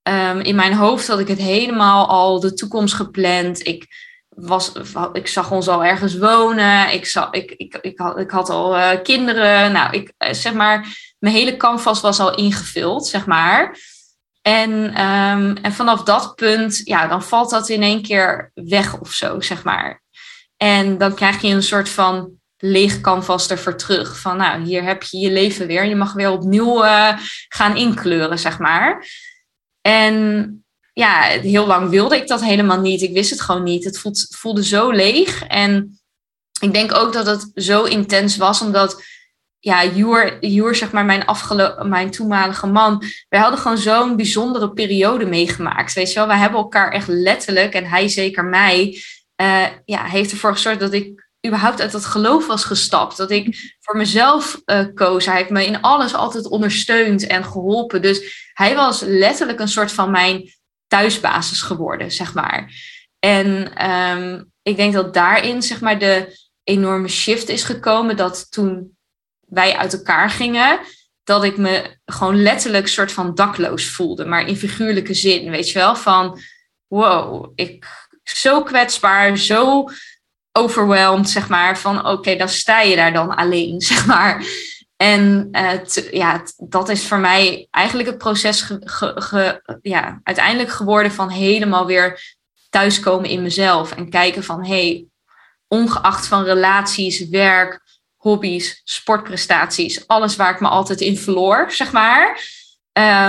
ehm, in mijn hoofd had ik het helemaal al de toekomst gepland. Ik, was, ik zag ons al ergens wonen. Ik, zag, ik, ik, ik, had, ik had al eh, kinderen. Nou, ik, eh, zeg maar, mijn hele canvas was al ingevuld, zeg maar. En, ehm, en vanaf dat punt, ja, dan valt dat in één keer weg of zo, zeg maar. En dan krijg je een soort van leeg canvas ervoor terug. Van nou, hier heb je je leven weer. Je mag weer opnieuw eh, gaan inkleuren, zeg maar. En ja, heel lang wilde ik dat helemaal niet. Ik wist het gewoon niet. Het voelde, voelde zo leeg. En ik denk ook dat het zo intens was, omdat ja, Joer, Joer zeg maar mijn, afgelo- mijn toenmalige man, wij hadden gewoon zo'n bijzondere periode meegemaakt. Weet je wel, wij hebben elkaar echt letterlijk, en hij zeker mij, eh, ja, heeft ervoor gezorgd dat ik überhaupt uit dat geloof was gestapt. Dat ik voor mezelf eh, koos. Hij heeft me in alles altijd ondersteund en geholpen. Dus hij was letterlijk een soort van mijn thuisbasis geworden, zeg maar. En ehm, ik denk dat daarin, zeg maar, de enorme shift is gekomen. Dat toen wij uit elkaar gingen, dat ik me gewoon letterlijk soort van dakloos voelde. Maar in figuurlijke zin, weet je wel? Van, wow, ik zo kwetsbaar, zo overwhelmed, zeg maar. Van, oké, dan sta je daar dan alleen, zeg maar. En uh, ja, dat is voor mij eigenlijk het proces ja, uiteindelijk geworden van helemaal weer thuiskomen in mezelf. En kijken van, hey, ongeacht van relaties, werk, hobby's, sportprestaties, alles waar ik me altijd in verloor, zeg maar.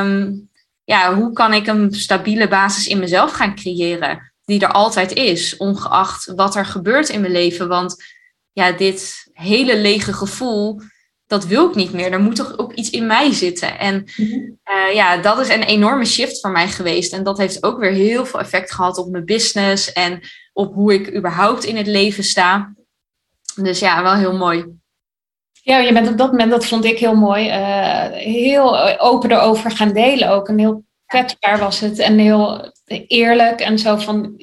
Um, ja, hoe kan ik een stabiele basis in mezelf gaan creëren? Die er altijd is, ongeacht wat er gebeurt in mijn leven. Want ja, dit hele lege gevoel, dat wil ik niet meer. Er moet toch ook iets in mij zitten. En uh, ja, dat is een enorme shift voor mij geweest. En dat heeft ook weer heel veel effect gehad op mijn business en op hoe ik überhaupt in het leven sta. Dus ja, wel heel mooi. Ja, je bent op dat moment, dat vond ik heel mooi, uh, heel open erover gaan delen ook. En heel kwetsbaar was het en heel eerlijk en zo van,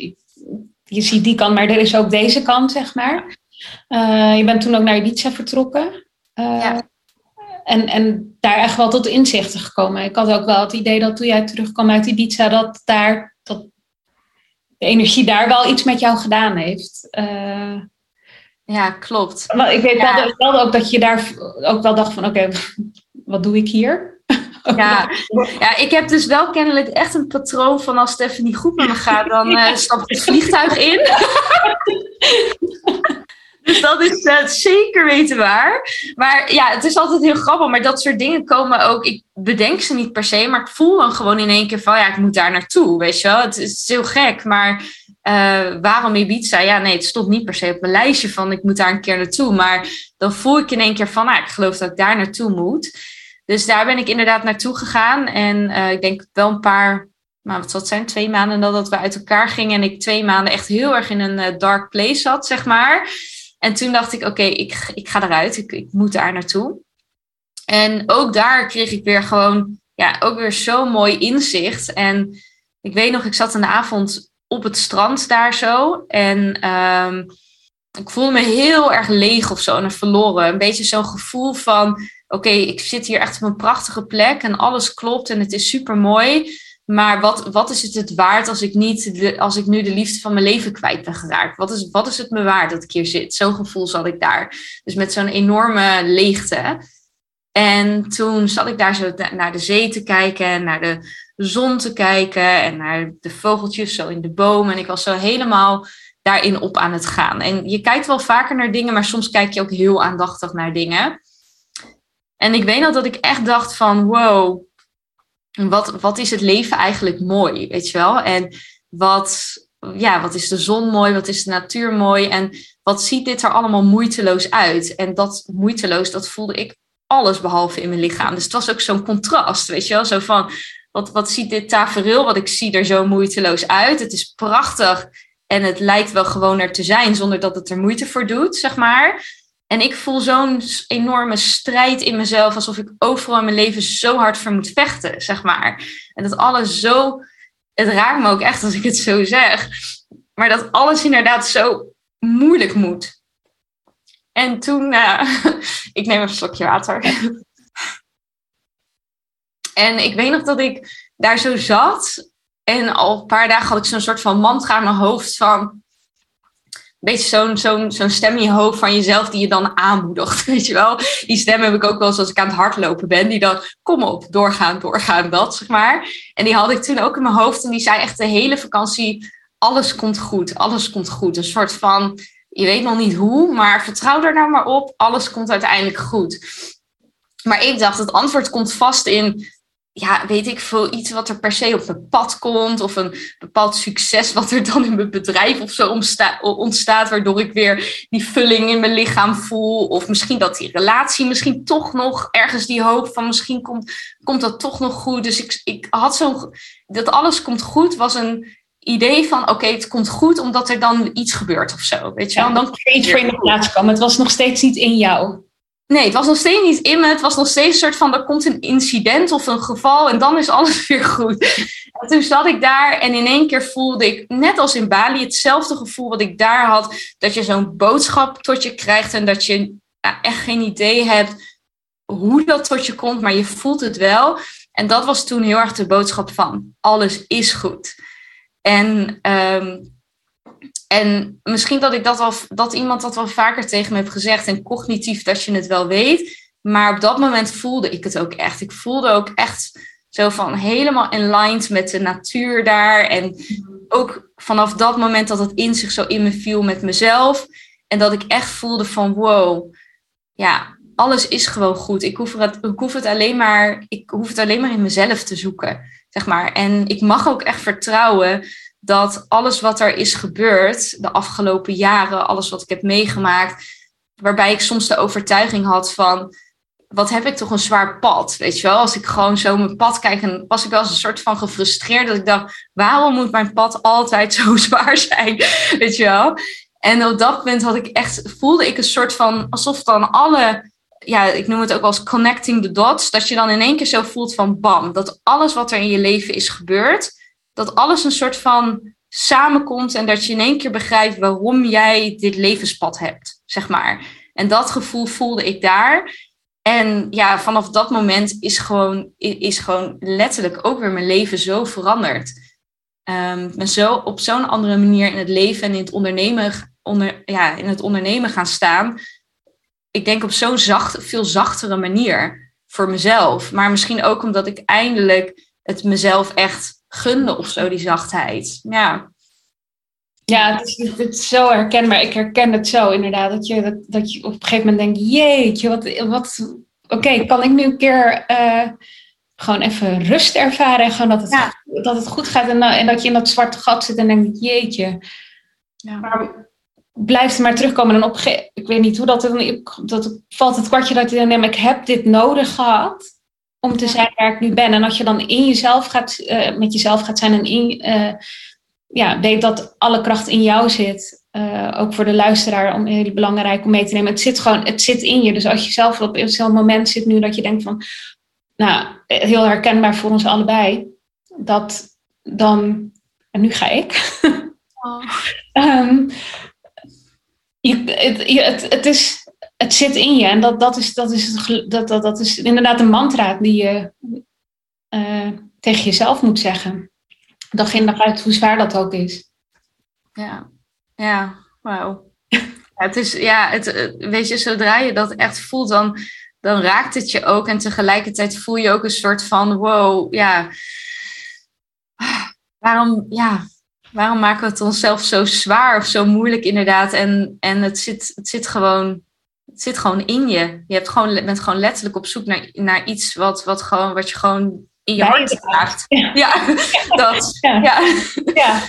je ziet die kant, maar er is ook deze kant, zeg maar. Uh, je bent toen ook naar Ibiza vertrokken. Uh, ja. en, en daar echt wel tot inzichten gekomen. Ik had ook wel het idee dat toen jij terugkwam uit Ibiza, dat daar dat de energie daar wel iets met jou gedaan heeft. Uh, ja, klopt. Maar ik weet ja. wel, ook dat je daar ook wel dacht van oké, okay, wat doe ik hier? Ja, ja, ik heb dus wel kennelijk echt een patroon van als Stephanie goed met me gaat, dan uh, stap ik het vliegtuig in. dus dat is uh, zeker weten waar. Maar ja, het is altijd heel grappig, maar dat soort dingen komen ook. Ik bedenk ze niet per se, maar ik voel dan gewoon in één keer van ja, ik moet daar naartoe. Weet je wel, het is heel gek, maar uh, waarom Ibiza? Ja, nee, het stond niet per se op mijn lijstje van ik moet daar een keer naartoe. Maar dan voel ik in één keer van, nou, ik geloof dat ik daar naartoe moet. Dus daar ben ik inderdaad naartoe gegaan. En uh, ik denk wel een paar, maar wat zal het zijn, twee maanden nadat we uit elkaar gingen. En ik twee maanden echt heel erg in een dark place zat, zeg maar. En toen dacht ik, oké, ik, ik ga eruit. Ik, ik moet daar naartoe. En ook daar kreeg ik weer gewoon, ja, ook weer zo'n mooi inzicht. En ik weet nog, ik zat in de avond op het strand daar zo. En um, ik voelde me heel erg leeg of zo en verloren. Een beetje zo'n gevoel van: oké, ik zit hier echt op een prachtige plek en alles klopt en het is super mooi. Maar wat, wat is het het waard als ik, niet als ik nu de liefde van mijn leven kwijt ben geraakt? Wat is, wat is het me waard dat ik hier zit? Zo'n gevoel zat ik daar. Dus met zo'n enorme leegte. En toen zat ik daar zo naar de zee te kijken, naar de zon te kijken en naar de vogeltjes zo in de bomen. En ik was zo helemaal daarin op aan het gaan. En je kijkt wel vaker naar dingen, maar soms kijk je ook heel aandachtig naar dingen. En ik weet nog dat ik echt dacht van wow, wat, wat is het leven eigenlijk mooi, weet je wel? En wat, ja, wat is de zon mooi, wat is de natuur mooi en wat ziet dit er allemaal moeiteloos uit? En dat moeiteloos, dat voelde ik alles behalve in mijn lichaam. Dus het was ook zo'n contrast, weet je wel? Zo van, wat, wat ziet dit tafereel, wat ik zie er zo moeiteloos uit. Het is prachtig en het lijkt wel gewoon er te zijn zonder dat het er moeite voor doet, zeg maar. En ik voel zo'n enorme strijd in mezelf, alsof ik overal in mijn leven zo hard voor moet vechten, zeg maar. En dat alles zo, het raakt me ook echt als ik het zo zeg, maar dat alles inderdaad zo moeilijk moet. En toen, uh, ik neem een slokje water. En ik weet nog dat ik daar zo zat. En al een paar dagen had ik zo'n soort van mantra in mijn hoofd van... Beetje zo'n zo'n zo'n stem in je hoofd van jezelf die je dan aanmoedigt, weet je wel. Die stem heb ik ook wel eens als ik aan het hardlopen ben. Die dan, kom op, doorgaan, doorgaan, dat, zeg maar. En die had ik toen ook in mijn hoofd. En die zei echt de hele vakantie, alles komt goed, alles komt goed. Een soort van, je weet nog niet hoe, maar vertrouw er nou maar op. Alles komt uiteindelijk goed. Maar ik dacht, het antwoord komt vast in ja, weet ik veel, iets wat er per se op mijn pad komt. Of een bepaald succes wat er dan in mijn bedrijf of zo ontstaat. Waardoor ik weer die vulling in mijn lichaam voel. Of misschien dat die relatie misschien toch nog ergens die hoop van misschien komt, komt dat toch nog goed. Dus ik, ik had zo'n, dat alles komt goed was een idee van oké, het komt goed omdat er dan iets gebeurt of zo. Weet je wel? dan iets voor in de plaats kwam. Het was nog steeds niet in jou. Nee, het was nog steeds niet in me. Het was nog steeds een soort van, er komt een incident of een geval en dan is alles weer goed. En toen zat ik daar en in één keer voelde ik, net als in Bali, hetzelfde gevoel wat ik daar had. Dat je zo'n boodschap tot je krijgt en dat je echt geen idee hebt hoe dat tot je komt, maar je voelt het wel. En dat was toen heel erg de boodschap van, alles is goed. En um, en misschien dat ik dat al, dat iemand dat wel vaker tegen me heeft gezegd en cognitief dat je het wel weet. Maar op dat moment voelde ik het ook echt. Ik voelde ook echt zo van helemaal in met de natuur daar. En ook vanaf dat moment dat het in zich zo in me viel met mezelf. En dat ik echt voelde van wow, ja, alles is gewoon goed. Ik hoef het, ik hoef het, alleen, maar, ik hoef het alleen maar in mezelf te zoeken. Zeg maar. En ik mag ook echt vertrouwen dat alles wat er is gebeurd de afgelopen jaren, alles wat ik heb meegemaakt, waarbij ik soms de overtuiging had van, wat heb ik toch een zwaar pad, weet je wel? Als ik gewoon zo mijn pad kijk, en was ik wel eens een soort van gefrustreerd dat ik dacht, waarom moet mijn pad altijd zo zwaar zijn, weet je wel? En op dat moment had ik echt, voelde ik een soort van, alsof dan alle ja, ik noem het ook als connecting the dots. Dat je dan in één keer zo voelt van bam, dat alles wat er in je leven is gebeurd, dat alles een soort van samenkomt en dat je in één keer begrijpt waarom jij dit levenspad hebt, zeg maar. En dat gevoel voelde ik daar. En ja, vanaf dat moment is gewoon, is gewoon letterlijk ook weer mijn leven zo veranderd. Um, ben zo op zo'n andere manier in het leven en in het ondernemen, onder, ja, in het ondernemen gaan staan. Ik denk op zo'n zacht, veel zachtere manier voor mezelf. Maar misschien ook omdat ik eindelijk het mezelf echt gunde of zo, die zachtheid. Ja. Ja, het is, het is zo herkenbaar. Ik herken het zo inderdaad. Dat je, dat, dat je op een gegeven moment denkt, jeetje, wat, wat oké, kan ik nu een keer uh, gewoon even rust ervaren en gewoon dat het, ja. dat het goed gaat en, en, dat je in dat zwarte gat zit en denkt, jeetje. Ja. Maar blijft maar terugkomen en op ik weet niet hoe dat, dat valt het kwartje dat je dan neemt, ik heb dit nodig gehad om te zijn waar ik nu ben. En als je dan in jezelf gaat, uh, met jezelf gaat zijn en in, uh, ja, weet dat alle kracht in jou zit. Uh, ook voor de luisteraar om heel belangrijk om mee te nemen. Het zit gewoon, het zit in je. Dus als je zelf op zo'n moment zit nu dat je denkt van, nou, heel herkenbaar voor ons allebei, dat dan, en nu ga ik. Oh. um, je, het, het, het, is, het zit in je. En dat, dat, is, dat, is, dat, dat, dat is inderdaad een mantra die je uh, tegen jezelf moet zeggen. Dag in dag uit, hoe zwaar dat ook is. Ja, ja, wauw. het is, ja, het, weet je, zodra je dat echt voelt, dan, dan raakt het je ook. En tegelijkertijd voel je ook een soort van, wow, ja, waarom, ja, waarom maken we het onszelf zo zwaar of zo moeilijk inderdaad? En, en het, zit, het zit gewoon het zit gewoon in je. Je hebt gewoon, bent gewoon letterlijk op zoek naar, naar iets wat, wat, gewoon, wat je gewoon in je hart draagt. Ja, ja, dat. Ja. Ja.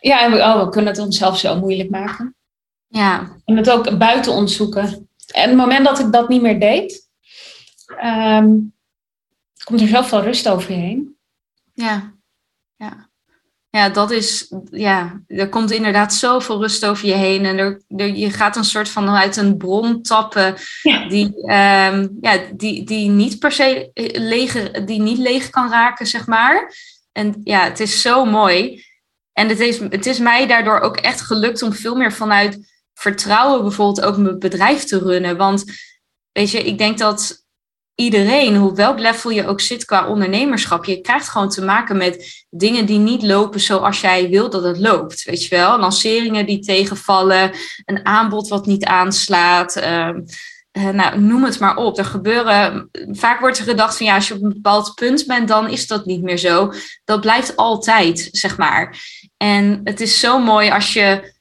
ja. en we, oh, we kunnen het onszelf zo moeilijk maken. Ja. En het ook buiten ons zoeken. En het moment dat ik dat niet meer deed, um, komt er zoveel rust over je heen. Ja. Ja. Ja, dat is, ja, er komt inderdaad zoveel rust over je heen. En er, er, je gaat een soort van uit een bron tappen die, um, ja, die, die niet per se leeg, die niet leeg kan raken, zeg maar. En ja, het is zo mooi. En het is, het is mij daardoor ook echt gelukt om veel meer vanuit vertrouwen bijvoorbeeld ook mijn bedrijf te runnen. Want weet je, ik denk dat iedereen, hoe welk level je ook zit qua ondernemerschap, je krijgt gewoon te maken met dingen die niet lopen zoals jij wil dat het loopt. Weet je wel, lanceringen die tegenvallen, een aanbod wat niet aanslaat. Uh, nou, noem het maar op. Er gebeuren, vaak wordt er gedacht van ja, als je op een bepaald punt bent, dan is dat niet meer zo. Dat blijft altijd, zeg maar. En het is zo mooi als je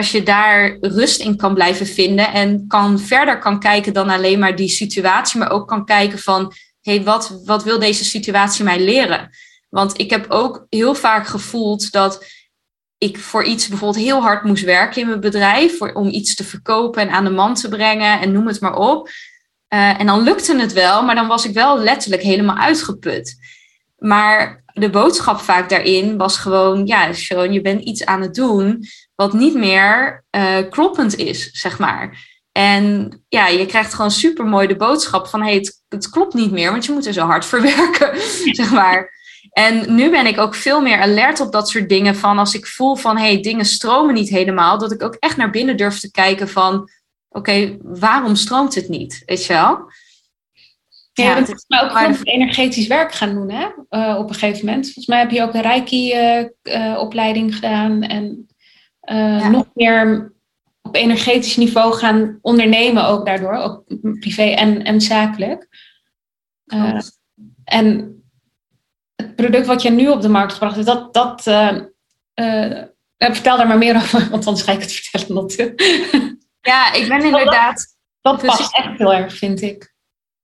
als je daar rust in kan blijven vinden en kan verder kan kijken dan alleen maar die situatie, maar ook kan kijken van, hé, hey, wat, wat wil deze situatie mij leren? Want ik heb ook heel vaak gevoeld dat ik voor iets bijvoorbeeld heel hard moest werken in mijn bedrijf, voor, om iets te verkopen en aan de man te brengen en noem het maar op. Uh, en dan lukte het wel, maar dan was ik wel letterlijk helemaal uitgeput. Maar de boodschap vaak daarin was gewoon, ja, Sharon, je bent iets aan het doen wat niet meer uh, kloppend is, zeg maar. En ja, je krijgt gewoon super mooi de boodschap van hey, het, het klopt niet meer, want je moet er zo hard voor werken, zeg maar. En nu ben ik ook veel meer alert op dat soort dingen. Van als ik voel van hey, dingen stromen niet helemaal, dat ik ook echt naar binnen durf te kijken van oké, waarom stroomt het niet? Weet je wel? Ja, bent volgens mij ook gewoon energetisch werk gaan doen, hè? Uh, op een gegeven moment. Volgens mij heb je ook een Reiki-opleiding uh, uh, gedaan en ja. nog meer op energetisch niveau gaan ondernemen ook daardoor, ook privé en, en zakelijk. en het product wat je nu op de markt gebracht hebt, dat, dat vertel daar maar meer over, want anders ga ik het vertellen. Ja, ik ben inderdaad... Dat, dat past echt heel erg, vind ik.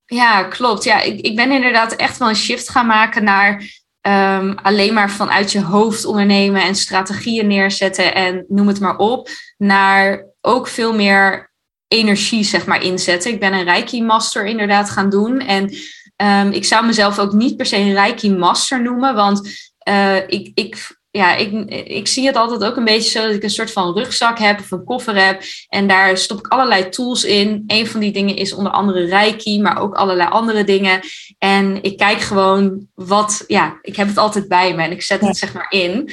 Ja, klopt. Ja, ik, ik ben inderdaad echt wel een shift gaan maken naar um, alleen maar vanuit je hoofd ondernemen en strategieën neerzetten en noem het maar op, naar ook veel meer energie, zeg maar, inzetten. Ik ben een Reiki-master inderdaad gaan doen. En um, ik zou mezelf ook niet per se een Reiki-master noemen, want uh, ik, ik ja, ik, ik zie het altijd ook een beetje zo dat ik een soort van rugzak heb of een koffer heb. En daar stop ik allerlei tools in. Een van die dingen is onder andere Reiki, maar ook allerlei andere dingen. En ik kijk gewoon wat, ja, ik heb het altijd bij me en ik zet het zeg maar in.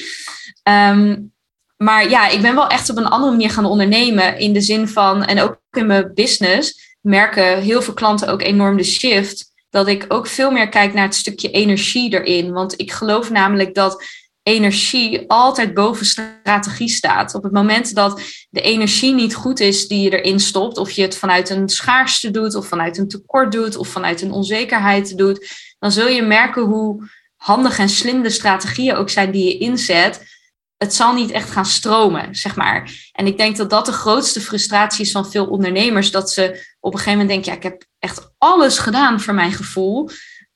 Um, maar ja, ik ben wel echt op een andere manier gaan ondernemen. In de zin van, en ook in mijn business, merken heel veel klanten ook enorm de shift. Dat ik ook veel meer kijk naar het stukje energie erin. Want ik geloof namelijk dat energie altijd boven strategie staat. Op het moment dat de energie niet goed is die je erin stopt, of je het vanuit een schaarste doet, of vanuit een tekort doet, of vanuit een onzekerheid doet, dan zul je merken hoe handig en slim de strategieën ook zijn die je inzet. Het zal niet echt gaan stromen, zeg maar. En ik denk dat dat de grootste frustratie is van veel ondernemers. Dat ze op een gegeven moment denken, ja, ik heb echt alles gedaan voor mijn gevoel.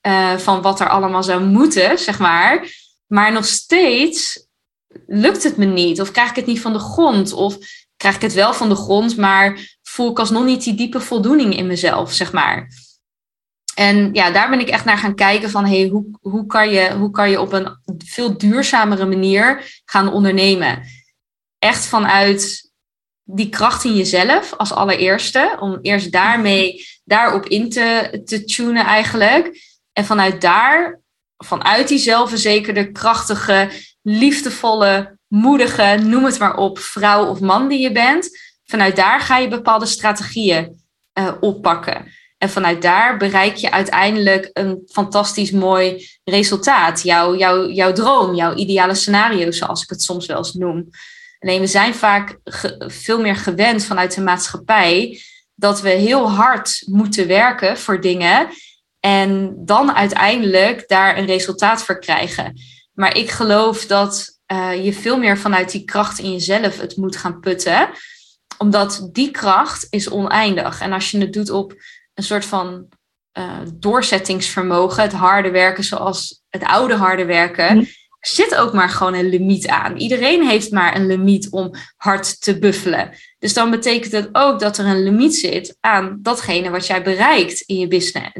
Uh, van wat er allemaal zou moeten, zeg maar. Maar nog steeds lukt het me niet. Of krijg ik het niet van de grond. Of krijg ik het wel van de grond, maar voel ik alsnog niet die diepe voldoening in mezelf, zeg maar. En ja, daar ben ik echt naar gaan kijken van hey, hoe, hoe, kan je, hoe kan je op een veel duurzamere manier gaan ondernemen. Echt vanuit die kracht in jezelf als allereerste. Om eerst daarmee daarop in te, te tunen eigenlijk. En vanuit daar vanuit die zelfverzekerde, krachtige, liefdevolle, moedige, noem het maar op, vrouw of man die je bent. Vanuit daar ga je bepaalde strategieën uh, oppakken. En vanuit daar bereik je uiteindelijk een fantastisch mooi resultaat. Jouw, jouw, jouw droom, jouw ideale scenario, zoals ik het soms wel eens noem. Alleen we zijn vaak veel meer gewend vanuit de maatschappij dat we heel hard moeten werken voor dingen en dan uiteindelijk daar een resultaat voor krijgen. Maar ik geloof dat uh, je veel meer vanuit die kracht in jezelf het moet gaan putten. Omdat die kracht is oneindig. En als je het doet op een soort van uh, doorzettingsvermogen, het harde werken zoals het oude harde werken, mm zit ook maar gewoon een limiet aan. Iedereen heeft maar een limiet om hard te buffelen. Dus dan betekent het ook dat er een limiet zit aan datgene wat jij bereikt in je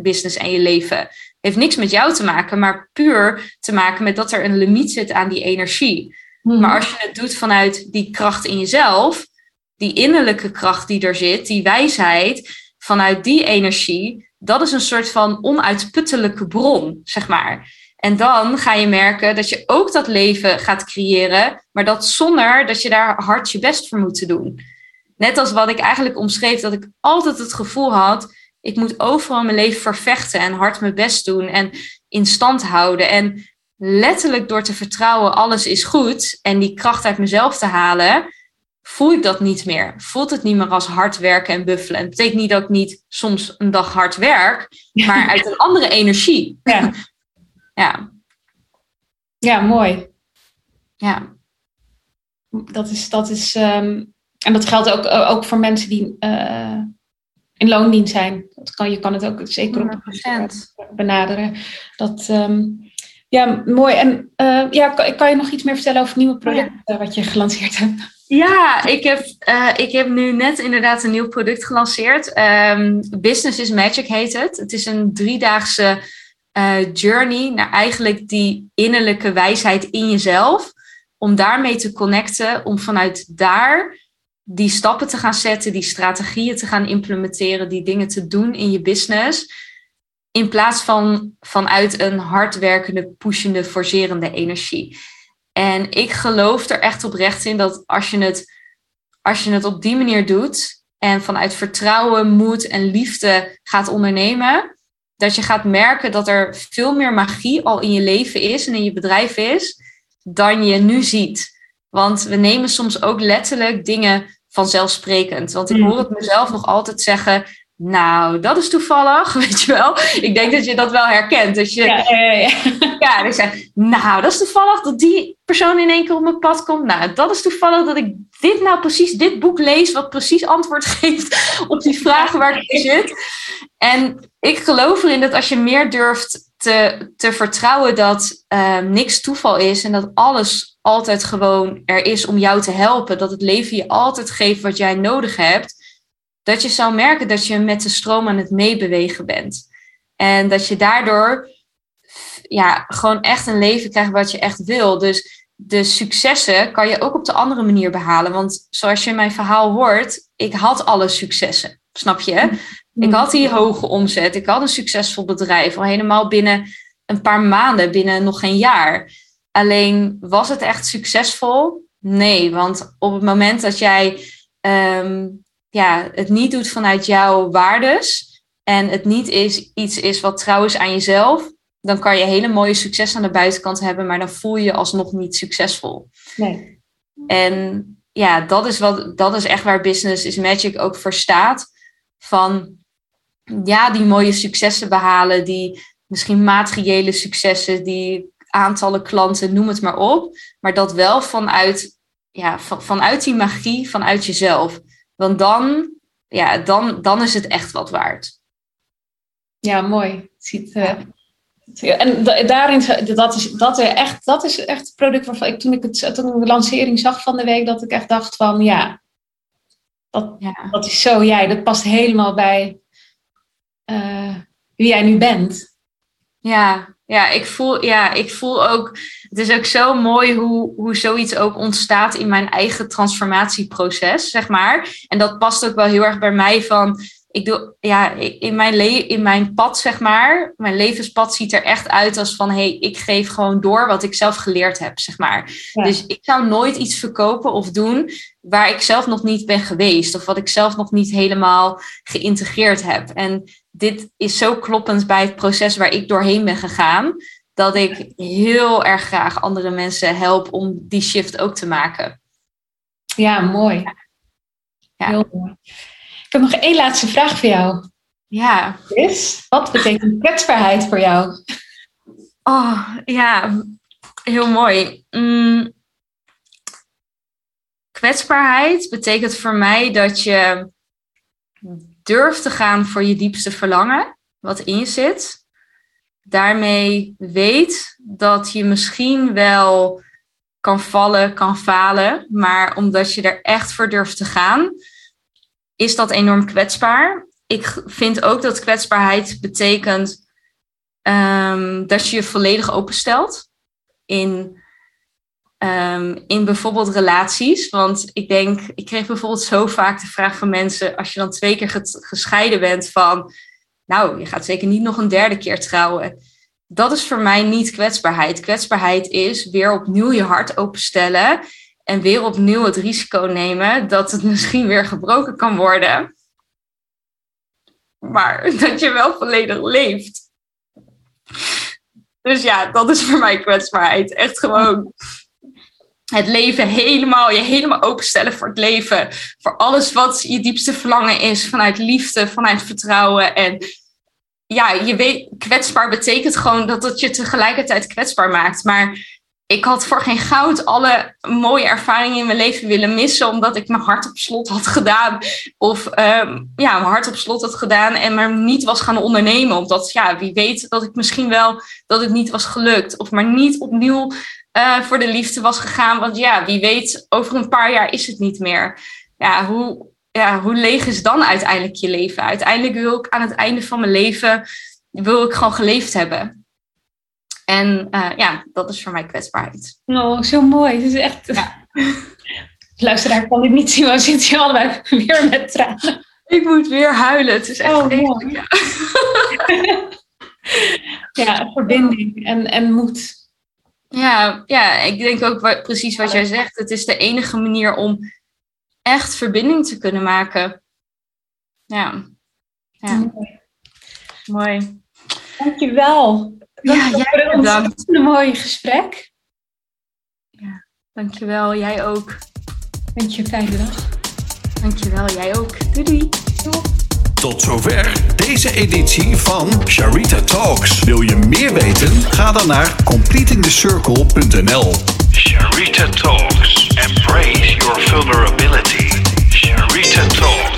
business en je leven. Heeft niks met jou te maken, maar puur te maken met dat er een limiet zit aan die energie. Mhm. Maar als je het doet vanuit die kracht in jezelf, die innerlijke kracht die er zit, die wijsheid, vanuit die energie, dat is een soort van onuitputtelijke bron, zeg maar. En dan ga je merken dat je ook dat leven gaat creëren, maar dat zonder dat je daar hard je best voor moet doen. Net als wat ik eigenlijk omschreef, dat ik altijd het gevoel had, ik moet overal mijn leven vervechten en hard mijn best doen en in stand houden. En letterlijk door te vertrouwen, alles is goed en die kracht uit mezelf te halen, voel ik dat niet meer. Voelt het niet meer als hard werken en buffelen. Het betekent niet dat ik niet soms een dag hard werk, maar uit een andere energie. Ja. Ja. Ja, mooi. Ja. Dat is, dat is um, en dat geldt ook, ook voor mensen die uh, in loondienst zijn. Dat kan, je kan het ook zeker op benaderen. Dat, um, ja, mooi. En uh, ja, kan, kan, je nog iets meer vertellen over het nieuwe product ja. wat je gelanceerd hebt? Ja, ik heb, uh, ik heb nu net inderdaad een nieuw product gelanceerd. Um, Business is Magic heet het. Het is een driedaagse uh, journey naar eigenlijk die innerlijke wijsheid in jezelf. Om daarmee te connecten, om vanuit daar die stappen te gaan zetten, die strategieën te gaan implementeren, die dingen te doen in je business. In plaats van vanuit een hardwerkende, pushende, forcerende energie. En ik geloof er echt oprecht in dat als je het, als je het op die manier doet en vanuit vertrouwen, moed en liefde gaat ondernemen, dat je gaat merken dat er veel meer magie al in je leven is en in je bedrijf is, dan je nu ziet. Want we nemen soms ook letterlijk dingen vanzelfsprekend. Want ik hoor het mezelf nog altijd zeggen. Nou, dat is toevallig, weet je wel. Ik denk dat je dat wel herkent. Dat je, ja, ja, ja. zeg, nou, dat is toevallig dat die persoon in één keer op mijn pad komt. Nou, dat is toevallig dat ik dit nou precies, dit boek lees, wat precies antwoord geeft op die vragen waar ik in zit. En ik geloof erin dat als je meer durft te, te vertrouwen dat uh, niks toeval is en dat alles altijd gewoon er is om jou te helpen, dat het leven je altijd geeft wat jij nodig hebt, dat je zou merken dat je met de stroom aan het meebewegen bent. En dat je daardoor ja, gewoon echt een leven krijgt wat je echt wil. Dus de successen kan je ook op de andere manier behalen. Want zoals je mijn verhaal hoort, ik had alle successen. Snap je? Ik had die hoge omzet. Ik had een succesvol bedrijf. Al helemaal binnen een paar maanden, binnen nog geen jaar. Alleen was het echt succesvol? Nee, want op het moment dat jij ehm, ja, het niet doet vanuit jouw waardes en het niet is, iets is wat trouw is aan jezelf, dan kan je hele mooie succes aan de buitenkant hebben, maar dan voel je je alsnog niet succesvol. Nee. En ja, dat is, wat, dat is echt waar Business is Magic ook voor staat. Van ja, die mooie successen behalen, die misschien materiële successen, die aantallen klanten, noem het maar op. Maar dat wel vanuit, ja, van, vanuit die magie, vanuit jezelf. Want dan, ja, dan, dan is het echt wat waard. Ja, mooi. Ziet, uh, en daarin, dat is, dat, echt, dat is echt het product waarvan ik toen ik, het, toen ik de lancering zag van de week, dat ik echt dacht van ja, dat, ja. dat is zo jij. Dat past helemaal bij uh, wie jij nu bent. Ja, ja, ik voel, ja, ik voel ook. Het is ook zo mooi hoe, hoe zoiets ook ontstaat in mijn eigen transformatieproces, zeg maar. En dat past ook wel heel erg bij mij van. Ik doe, ja, in mijn, le in mijn pad, zeg maar, mijn levenspad ziet er echt uit als van, hé, hey, ik geef gewoon door wat ik zelf geleerd heb, zeg maar. Dus ik zou nooit iets verkopen of doen waar ik zelf nog niet ben geweest, of wat ik zelf nog niet helemaal geïntegreerd heb. En dit is zo kloppend bij het proces waar ik doorheen ben gegaan, dat ik heel erg graag andere mensen help om die shift ook te maken. Ja, mooi. Ja. Heel mooi. Ik heb nog één laatste vraag voor jou. Ja. Is, wat betekent kwetsbaarheid voor jou? Oh, ja, heel mooi. Mm. Kwetsbaarheid betekent voor mij dat je durf te gaan voor je diepste verlangen, wat in je zit. Daarmee weet dat je misschien wel kan vallen, kan falen, maar omdat je er echt voor durft te gaan, is dat enorm kwetsbaar. Ik vind ook dat kwetsbaarheid betekent um, dat je je volledig openstelt in Um, in bijvoorbeeld relaties. Want ik denk, ik kreeg bijvoorbeeld zo vaak de vraag van mensen: als je dan twee keer gescheiden bent, van nou, je gaat zeker niet nog een derde keer trouwen. Dat is voor mij niet kwetsbaarheid. Kwetsbaarheid is weer opnieuw je hart openstellen en weer opnieuw het risico nemen dat het misschien weer gebroken kan worden. Maar dat je wel volledig leeft. Dus ja, dat is voor mij kwetsbaarheid. Echt gewoon het leven helemaal, je helemaal openstellen voor het leven. Voor alles wat je diepste verlangen is. Vanuit liefde, vanuit vertrouwen. En ja, je weet, kwetsbaar betekent gewoon dat het je tegelijkertijd kwetsbaar maakt. Maar ik had voor geen goud alle mooie ervaringen in mijn leven willen missen. Omdat ik mijn hart op slot had gedaan. Of um, ja, mijn hart op slot had gedaan. En maar niet was gaan ondernemen. Omdat ja, wie weet dat ik misschien wel dat het niet was gelukt. Of maar niet opnieuw uh, voor de liefde was gegaan. Want ja, wie weet, over een paar jaar is het niet meer. Ja, hoe, ja, hoe leeg is dan uiteindelijk je leven? Uiteindelijk wil ik aan het einde van mijn leven, wil ik gewoon geleefd hebben. En uh, ja, dat is voor mij kwetsbaarheid. Oh, zo mooi. Het is echt... Ja. luisteraar kan dit niet zien, maar zit je allebei weer met tranen. Ik moet weer huilen. Het is echt Oh, mooi. ja. Ja, verbinding en, en moed. Ja, ja, ik denk ook wa- precies wat jij zegt. Het is de enige manier om echt verbinding te kunnen maken. Ja, ja mooi. Dankjewel. Ja, jij voor een bedankt. mooie gesprek. Dankjewel, jij ook. Wens je een fijne dag. Dankjewel, jij ook. Doei doei. Tot zover deze editie van Sharita Talks. Wil je meer weten? Ga dan naar completingthecircle.nl. Sharita Talks. Embrace your vulnerability. Sharita Talks.